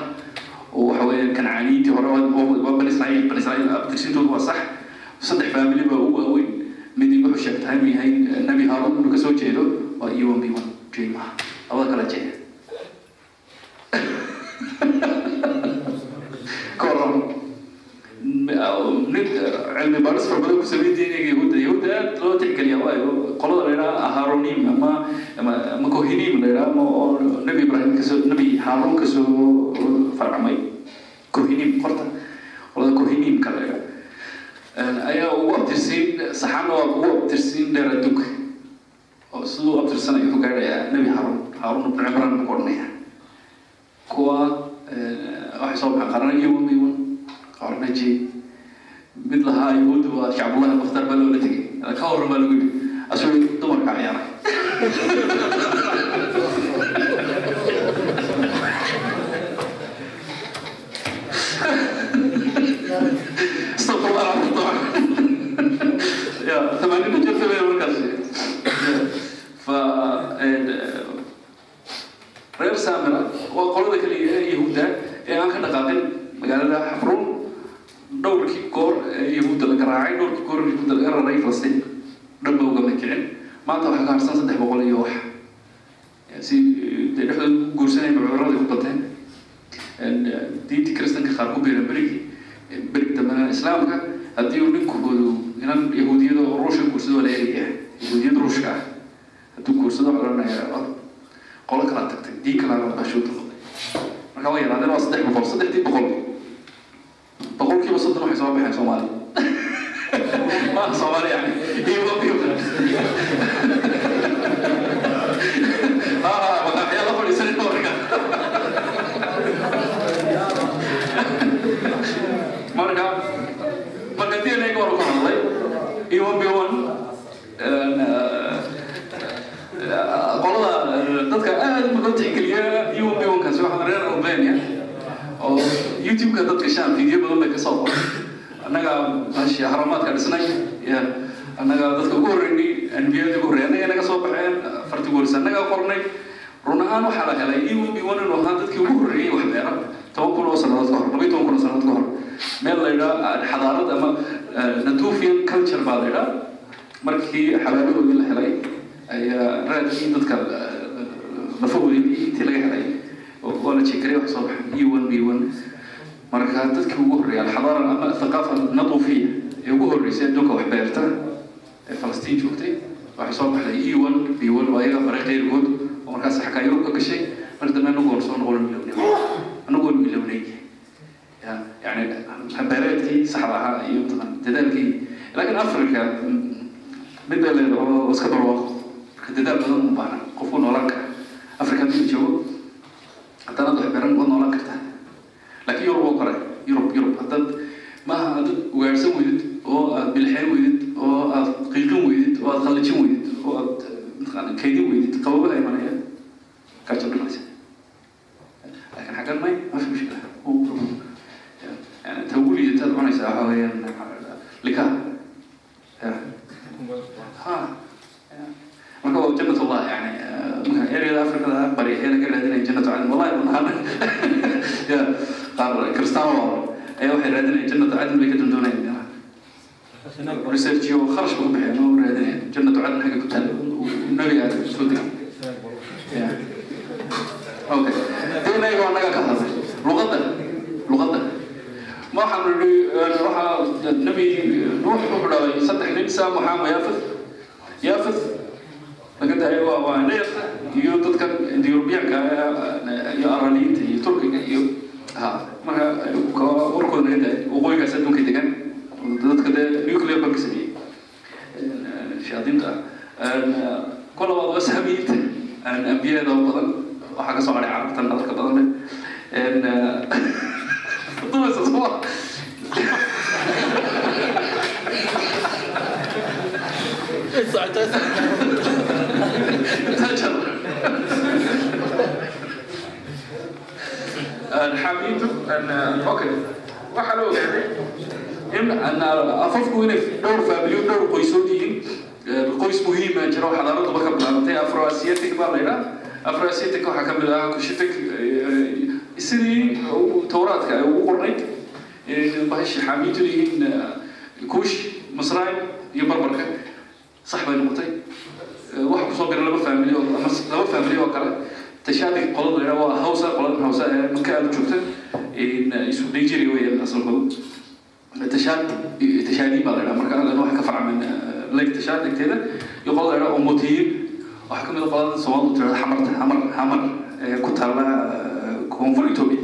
وحوالي كنعانيتي هو بني إسرائيل بني إسرائيل أبتكسيتو هو صح saddex faamili baa ugu waaweyn midii wuxuu sheegtaa inuu yahay nebi haaruun inuu ka soo jeedo waa iyo one b one jeymaha labada kala jeeda koran nin cilmi baaris fara badan ku sameyn diiniga yahuudda yahuudda aad loo tixgeliya waayo qolada la yidhaha haarunim ama ama kohinim la yidhaha ama oo nebi ibraahim ka soo nebi haaruun ka soo farcamay kohinim qorta qolada kohinimka la yidhaha ayaa ugu abtirsiin saxaana waa ugu abtirsiin dheer adduunka oo siduu abtirsanayo wuxuu gaadhayaa nebi haarun haarun ibnu cimraan buu ku odhanaya kuwa waxay soo iyo wami wan qarana jey mid lahaa yahuudda waa shacbullahi mukhtar baa loola tegay. Ka waran baa lagu yidhi asuu dumarka ciyaaray dadaalkii laakiin africa midbay leedaho iska barwaaqo ku soo garan laba family ama laba family oo kale tashaabih qolada la waa hausa qoladan hausa ee marka aad joogta isu nigeria weeyaan asalkooda tashaad tashaadiin baa la dhaha marka adan wax ka facmin eh, lake tashaad dhegteeda iyo qolada la dhaha omotiyin waxaa ka mid a ah qolada soomaalidu tirada xamarta xamar xamar ku taala eh, koonfur ethiopia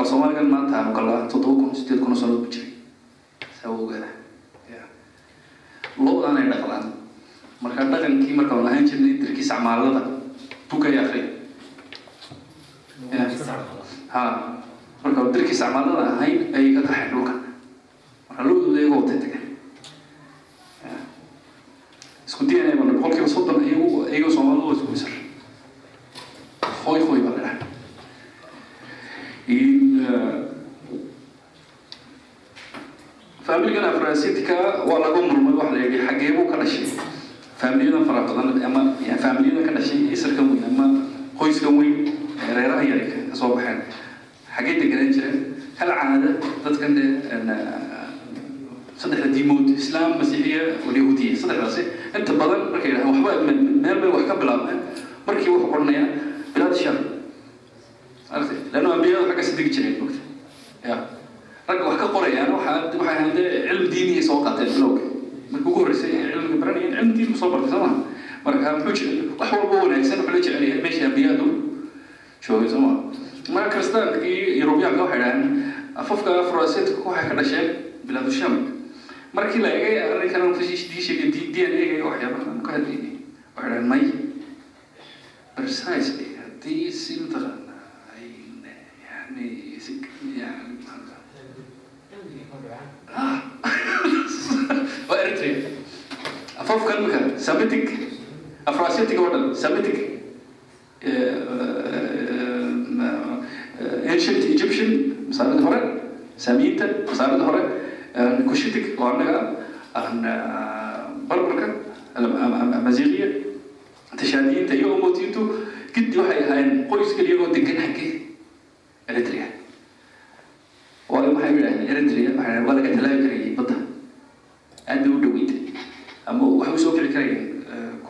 kal soomaaligan maanta mukala toddoba kun sideed kun oo sano ku jiray saa ogaada lo-daan marka dhaqankii marka aan ahaan jirnay darkiisa camaalada bukay akri ha marka darkiisa camaalada ahayn ayay ka kaxeen dhulka marka lo-dooda iyaga watay tageen isku diyanaya boqol soddon iyagu iyaga isku isar hoy hoy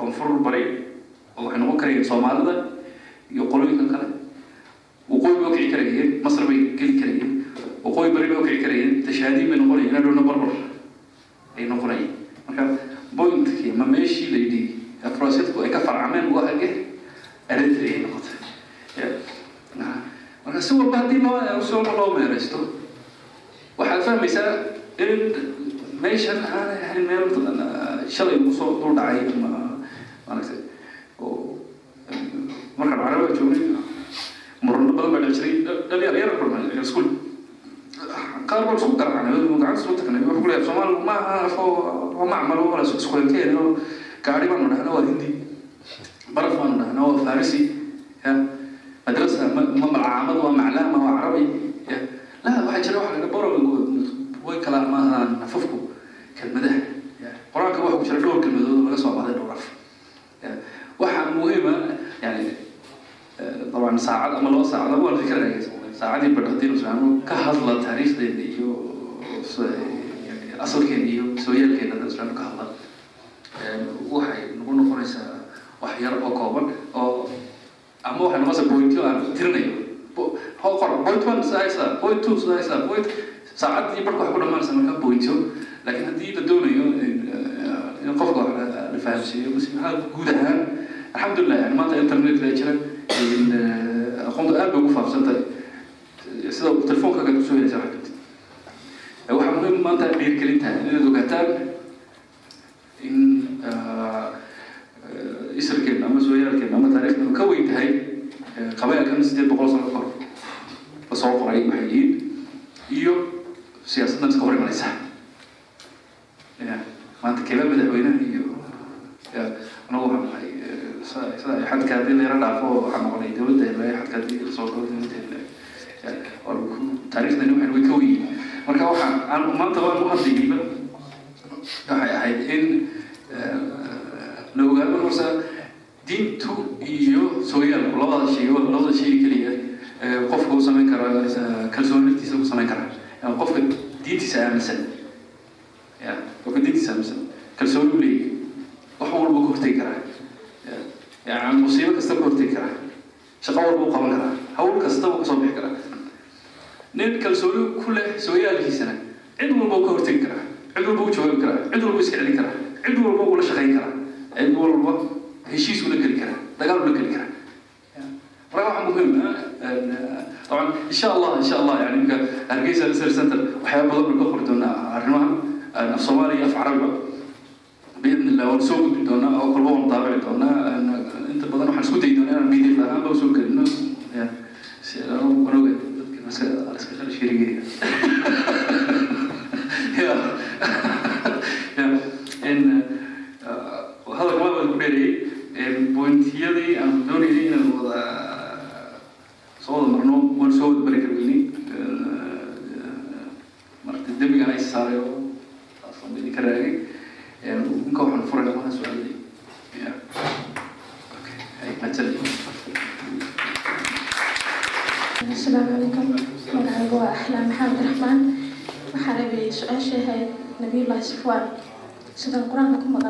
koonfur bari oo waxay noqon karayeen soomaalida iyo qolooyinka kale waqooyi bay ukici karayeen masr bay geli karayeen waqooyi bari bay ukici karayeen tashaadiin bay noqonayeen adhowna barbar ay noqonayeen marka pointkii ma meeshii la yidhi afrosidku ay ka farcameen waa hage eritrea ay noqotay marka si walba haddii soo loo meeraysto waxaad fahmaysaa in meeshan aanay ahayn meel shalay ugu dul dhacay maaragtay oo markaan caraba joognay murano badan baa dhici jiray dhalinyar gaari baanu dhahnaa waa hindi baraf baanu dhahnaa waa farisi bas maxaa guud ahaan alxamdulilah yani maanta internet la jira aqoonta aad bay ugu faafsantahay sida telefoonkaga ku soo helaysa wax ka mid waxaa muhiim maanta dhiirgelintahay inaad ogaataan in isirkeena ama sooyaalkeena ama taariikhdeenu ka weyn tahay qabailkan sideed boqol sano kahor la soo qoray waxay yihiin iyo siyaasaddan iska hor imanaysa maanta keebaa madaxweynaha iyo anagu waxaan nahay sida xadka haddii la yara dhaafo waxaa noqonay dowladda helay xadka haddii la soo galo dowladda helay taariikhdani waxay way ka weyn marka waxa aan maanta waan u hadlayayba waxay ahayd in la ogaado horsa diintu iyo sooyaalku labada shay labada shay keliya qofka u samayn kara kalsooni naftiisa u samayn kara. Qofka diintiisa aaminsan ya qofka diintiisa aaminsan kalsooni u leeyahay wax walba ka hortegi karaa yani musiibo kasta ka hortegi karaa shaqo walba u qaban karaa hawl kastaba ka soo bixi karaa nin kalsooni ku leh sooyaalkiisana cid walba u ka hortegi karaa cid walba u jawaabi karaa cid walba iska celin karaa cid walba ula shaqayn karaa cid walba heshiis ula geli karaa dagaal ula geli karaa marka waxaa muhiim طبعا ان شاء الله ان شاء الله يعني يمكن هرقيسه ريسيرش سنتر وحياه بدل ka qori doonaa arrimaha af soomaaliya af carabiga باذن الله waan soo gudbi doonaa oo kolba waan daabici doonaa inta badan waxaan isku dayi doonaa inaan pdf ahaan ba soo gelino si aan oga dadka iska iska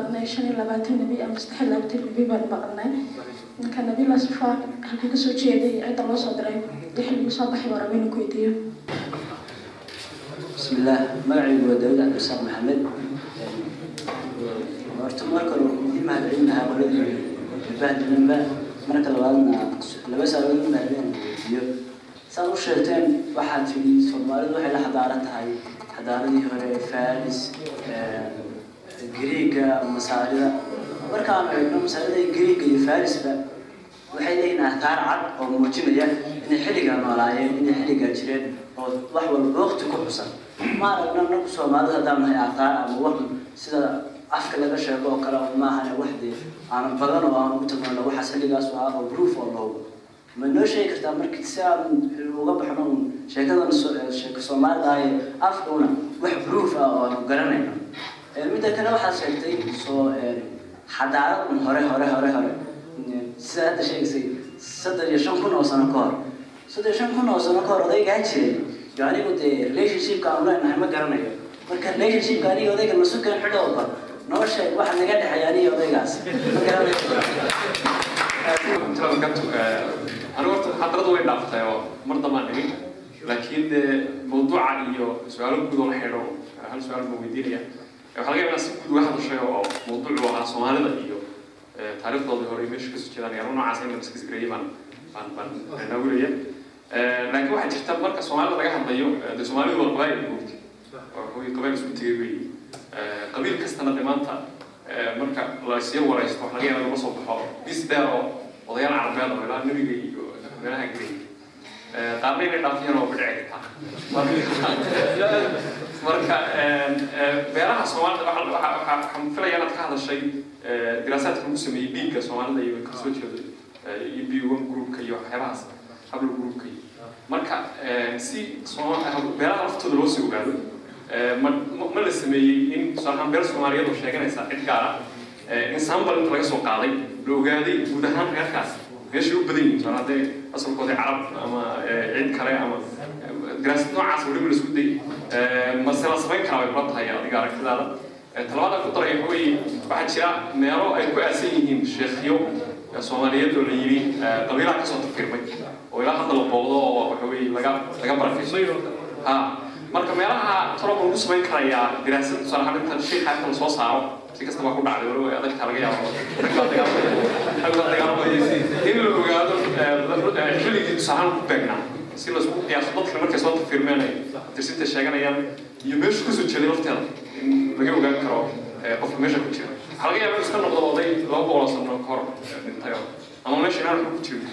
qur-aanka ku maqalnay shan iyo labaatan nebi ama saddex iyo labaatan nebi baan maqalnay marka nabilah safaan halkuu kasoo jeeday cidda loo soo diray dee xilliguu soo baxay waa rabay inuu ku weydiiyo بسم الله magacaygu waa daawud cabdisaaq maxamed horta marka hore muhiim mahad celinahaa qoladii bahdilanba marka labaadna laba saacadood u mahadeen weydiiyo saad u sheegteen waxaad tidhi soomaalidu waxay la xadaaran tahay xadaaradii hore faris griiga masaarida. Markaanu eegno masaarida griiga iyo farisba waxay leeyihiin aataar cad oo muujinaya inay xilligaa noolaayeen inay xilligaa jireen oo wax walba waqti ku xusan. Ma aragna nagu soomaalida haddaan nahay aataar ama wax sida afka laga sheego oo kale maahane wax dee aanan badan oo aan ugu tilmaano waxaas xilligaas ah oo proof oo loogo ma noo sheegi kartaa markii si aan uga baxno un sheekadan sheeko soomaalida ah ee afkuna wax proof ah oo aanu garanayno midda kale waxaad sheegtay soo xadaaradan hore hore hore hore. Sida hadda sheegaysay saddex iyo shan kun oo sano ka hor. Saddex shan kun oo sano ka hor odaygaa jiray yo anigu dee relationshipka aanu leenahay ma garanayo. Marka relationshipka aniga odayga nasukan xidhowba noo sheeg waxa naga dhexeeya aniga odaygaas. Ma garanayo anigu horta xadaradu way dhaaftay oo mar dambaan dhigin laakiin dee mawduuca iyo su'aalo guud oo la xidho hal su'aal baan weydiinaya waxaa laga yaabaa si guud uga hadashay oo mawduucu ahaa soomaalida iyo taariikhdoodii hore meesha ka soo jeedaan yaaro noocaas in la iskasgareeyay baan baan baan naawilaya laakiin waxaa jirta marka soomaalida laga hadlayo dee soomaalidu waa qabaa'il moogti waa qabaa'il isku tegay weeye qabiil kastana dee maanta marka la isya waraysto waxa laga yaabaa laga soo baxo bis dheer oo odayaal carabeed oo ilaa nebiga iyo meelaha gelay qaarna inay dhaafiyaan oo bidhici kartaa marka beeraha soomaalida waxaan filaya inaad ka hadashay diraasaadka lagu sameeyey dhiigga soomaalida iyo ka soo jeedo iyo b one groupka iyo waxyaabahaas hablo groupka iyo. Marka si beeraha laftooda loo sii ogaado ma la sameeyey in tusaalahaan beer soomaaliyeed oo sheeganaysa cid gaar ah in sambal inta laga soo qaaday la ogaaday guud ahaan reerkaas meeshay u badan yihiin tusaale haddee asalkooda carab ama cid kale ama diraasad noocaas weliba la isku day. Mase la samayn karaa bay kula tahay adiga aragtidaada talabaada ku daray waxa weeye waxaa jira meelo ay ku aasan yihiin sheekhiyo soomaaliyeed oo la yidhi qabiilaha ka soo tafirmay oo ilaa hadda la booqdo oo waxa weeye laga laga barakayso ha marka meelaha torob lagu samayn karayaa diraasad tusaale ahaan inta shay qaybta la soo saaro si kasta waa ku dhacday waliba adagtaa laga yaabo. In la ogaado xilligii tusaale ku beegnaa si la isku qiyaaso dadka markay soo tafirmeen ay tirsinta sheeganayaan iyo meesha ku soo jeeday lafteeda in laga ogaan karo qofka meesha ku jira waxaa laga yaaba iska noqdo oday laba boqol oo sano ka hor dhintay ama meesha inaan ku jirin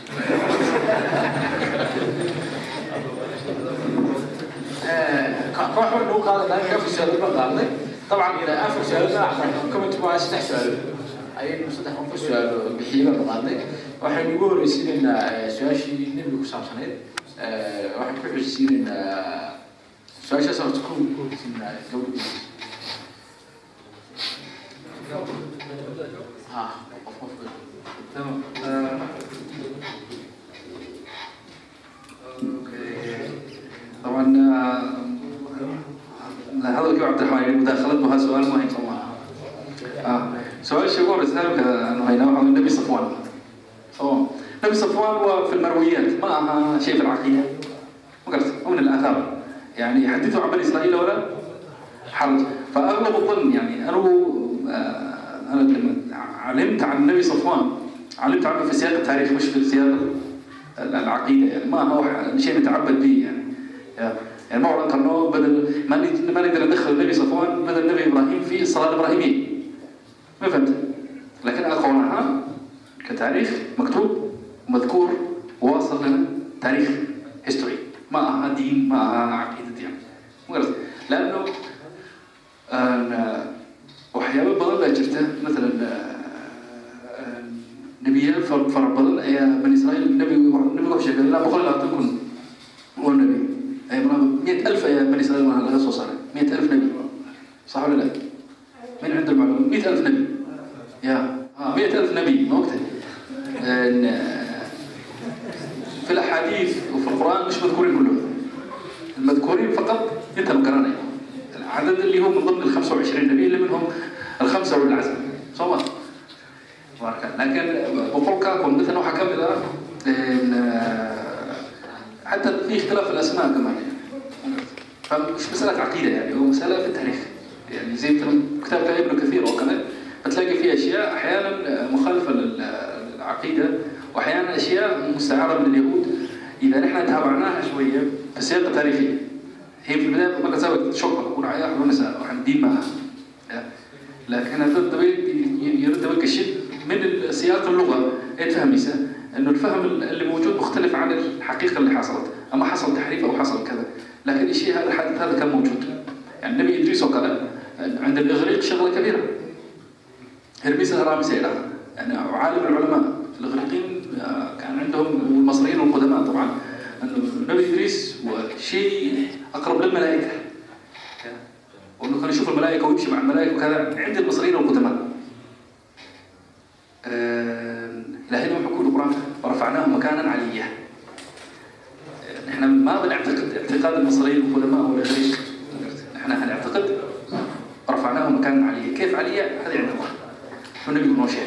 koox war lagu qaaday laakiin afar su'aalood baan qaadnay dabcan afar su'aalood ka mid waa saddex su'aalood ayaynu saddex qof ka su'aalo bixiyey baan qaadnay waxaynu ugu horeysiinaynaa su'aashii nebiga ku saabsaneyd Eh, waxaan ku xusiynaynaa su'aashaas aan ku ku xusiynaynaa gabadha ha qof qofka tamam طبعا hadalkii cabdiraxmaan mudaakhaladuha su'aal ma hayn soomaaha su'aasha ugu horeysa hadalka aanu haynaa waxaa nabi safwan. Soo نبي صفوان وفي المرويات ما أها شيء في العقيدة أو من الآثار يعني يحدثوا عن بني إسرائيل ولا حرج فأغلب الظن يعني أنا أنا لما علمت عن النبي صفوان علمت عنه في سياق التاريخ مش في سياق العقيدة يعني ما هو شيء نتعبد به يعني يعني موعد قرنوه بدل ما نقدر ندخل النبي صفوان بدل النبي ابراهيم في الصلاه الابراهيميه ما فهمت لكن اقرنها كتاريخ مكتوب مذكور واصل لنا تاريخ هيستوري ما معها دين ما معها عقيده يعني. مجرد. لانه waxyaabo badan baa jirta maalan nebiyaal fara badan ayaa bani israail nebigu nebigu wuxuu sheegay ilaa boqol iyo labaatan kun oo nebi miyat alf ayaa bani israail waxa laga soo saaray miyat alf nebi sax wala laa min cinda almacluum miyat alf nebi ya miyat alf nebi ma ogtahay في الاحاديث وفي القران مش مذكورين كلهم المذكورين فقط انت القرانين العدد اللي هو من ضمن ال 25 نبي اللي منهم الخمسه اولي العزم صواب لكن بقول لكم مثلا حكم حتى في اختلاف الاسماء كمان فمش مساله عقيده يعني هو مساله في التاريخ يعني زي مثلا كتاب ابن كثير وكمان بتلاقي فيه اشياء احيانا مخالفه للعقيده واحيانا اشياء مستعاره من اليهود اذا نحن تابعناها شويه في سياق تاريخي هي في البدايه ما كسبت شوكه كون عياح ونساء وحندين معها لكن هذا الدبي يرد وكشف من سياق اللغه تفهميسه انه الفهم اللي موجود مختلف عن الحقيقه اللي حصلت اما حصل تحريف او حصل كذا لكن الشيء هذا الحدث هذا كان موجود يعني النبي ادريس وكذا عند الاغريق شغله كبيره هرميس هراميس يعني عالم العلماء الاغريقيين كان عندهم المصريين القدماء طبعا انه النبي ادريس شيء اقرب للملائكه وانه كان يشوف الملائكه ويمشي مع الملائكه وكذا عند المصريين القدماء لهنا يقول القران ورفعناه مكانا عليا نحن ما بنعتقد اعتقاد المصريين القدماء ولا شيء نحن هنعتقد رفعناه مكانا عليا كيف عليا هذه عندنا النبي يكون شيء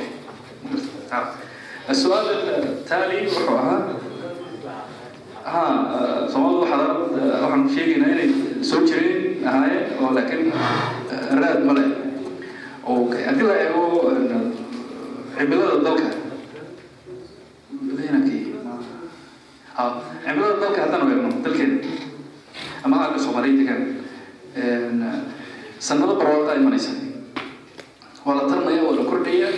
عرفت السؤال التالي وحوها ها سؤال حضرت waxaan sheegaynaa inay soo jireen ahaayeen oo laakiin raad male okay haddii la eego cimilada dalka cimilada dalka haddaan eegno dalkeena ama aalka soomaaliya degaan sanado barwaaqo imanaysa waa la tarmaya waa la kordhaya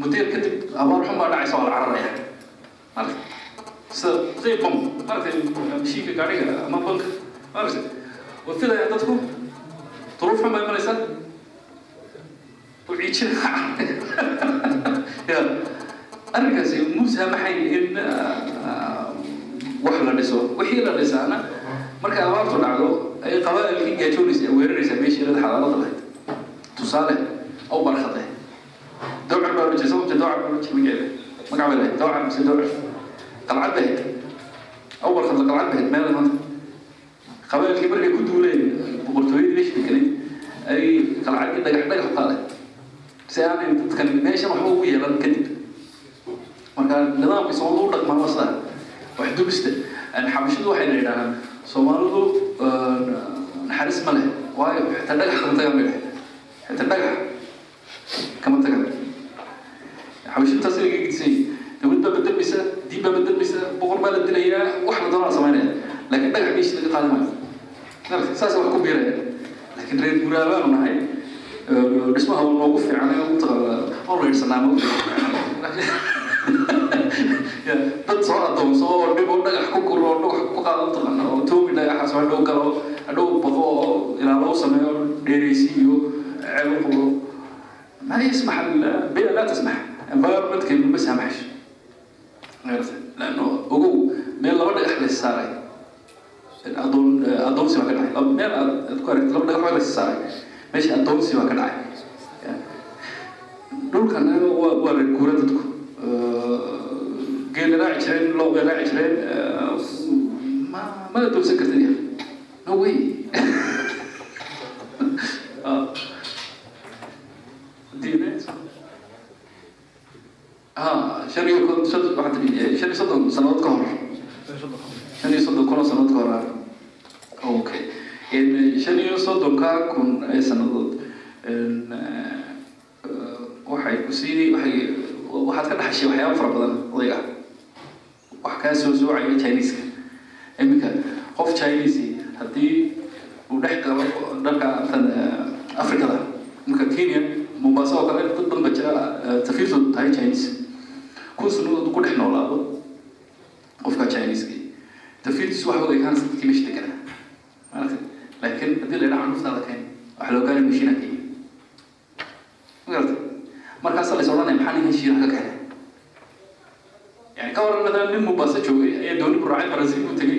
muddeer kadib abaar xun baa dhacaysa waa la cararaya marka sida qiiq bam maaragtay mashiinka gaadhiga ama banka maaragtay waa filaya dadku duruuf xun baa imanaysa وعيشنا يا أرجع موسى محي إن وحلا نسوا وحيلا نسانا مركا أمارتو نعدو أي قبائل كي جاتونيس ويرنيس ماشي لد حلالة ضلت تصالح أو برخطه دوعر بارجي سوت دوعر بارجي مجال ما قبل دوعر بس دوعر قلعت بهت أول خطة قلعت بهت ماذا ما قبائل كبر اللي كنت ولين بقرطوين ليش تكلم أي قلعت كده قاعد قاعد قاعد si aanay dadkan meesha waxba ugu yeelan kadib marka nidaamka soomaalidu u dhaqmaan waa sidaa wax dubista xabashidu waxayna yidhaahaan soomaalidu naxariis ma leh waayo xitaa dhagax kama tagaan bay xitaa dhagax kama tagaan xabashintaas laga gedisanay dawlad baa bedel maysa diin baa bedelmaysa boqor baa la dilayaa wax la doonaa samaynaya laakiin dhagax meeshii laga qaadi maayo saas wax ku biiraya laakiin reer guuraabaanu nahay dhismaha waa noogu fiican ee uta oo la yidhsanaa ma dad soo adoonso oo dhib oo dhagax ku kuro oo dhagax ku qaado taqana oo toogi dhagaxaas oo hadhow galo hadhow baqo oo ilaa loo sameeyo dheeraysi iyo ceeb quro ما يسمح البيئة لا تسمح ambaar dadkaynu ma saamaxayso laano ogow meel laba dhagax lays saaray. Adoon eh, addoonsi baa ka dhacay. Meel aad ku aragta laba dhagax lays saaray. Meesha addoonsi baa ka dhacay. Dhulkana waa waa la guura dadku. Eh, geela raaci jireen looga raaci jireen eh, ma mada doogsan karta ya no way. ha shan iyo shan iyo soddon sannadood ka hor shan iyo soddon kun oo sannadood ka hor okay shan iyo soddonka kun ee sannadood waxay ku sii waxay waxaad ka dhaxashay waxyaaba fara badan odayga wax kaa soo soocaya chineska iminka qof chinese haddii uu dhex galo dhanka tan afrikada iminka kenya mombasa oo kale dad badan ba jira tafiirtoodu tahay chinese kun sannadood ku dhex noolaado. Qofka chineska tafiirtiisu waxa ekaan dadkii meesha deganaa maaragtay laakiin haddii la yidhaha cunuftaada keen waxa loo gaari mashiina kenya magarata markaasa la is odhanaya maxaa ninkan shiinaha ka keenay yani ka waran matalan nin mombasa joogay ayaa dooni ku raacay buu ku tegi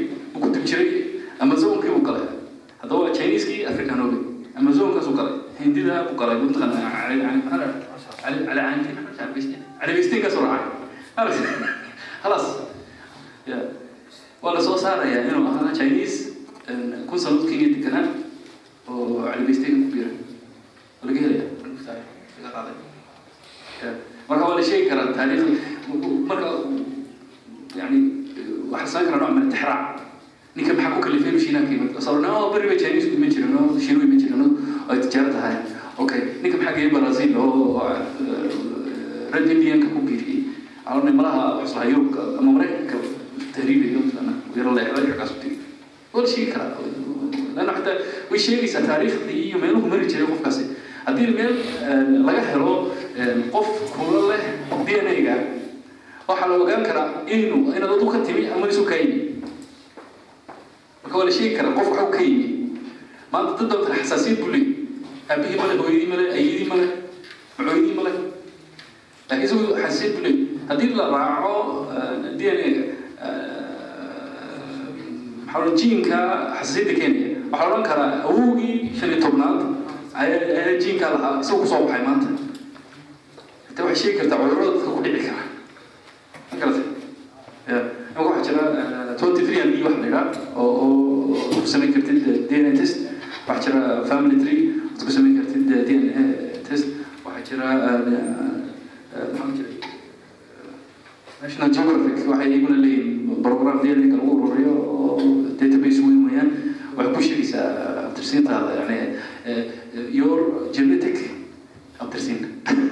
yani your genetic abtirsiin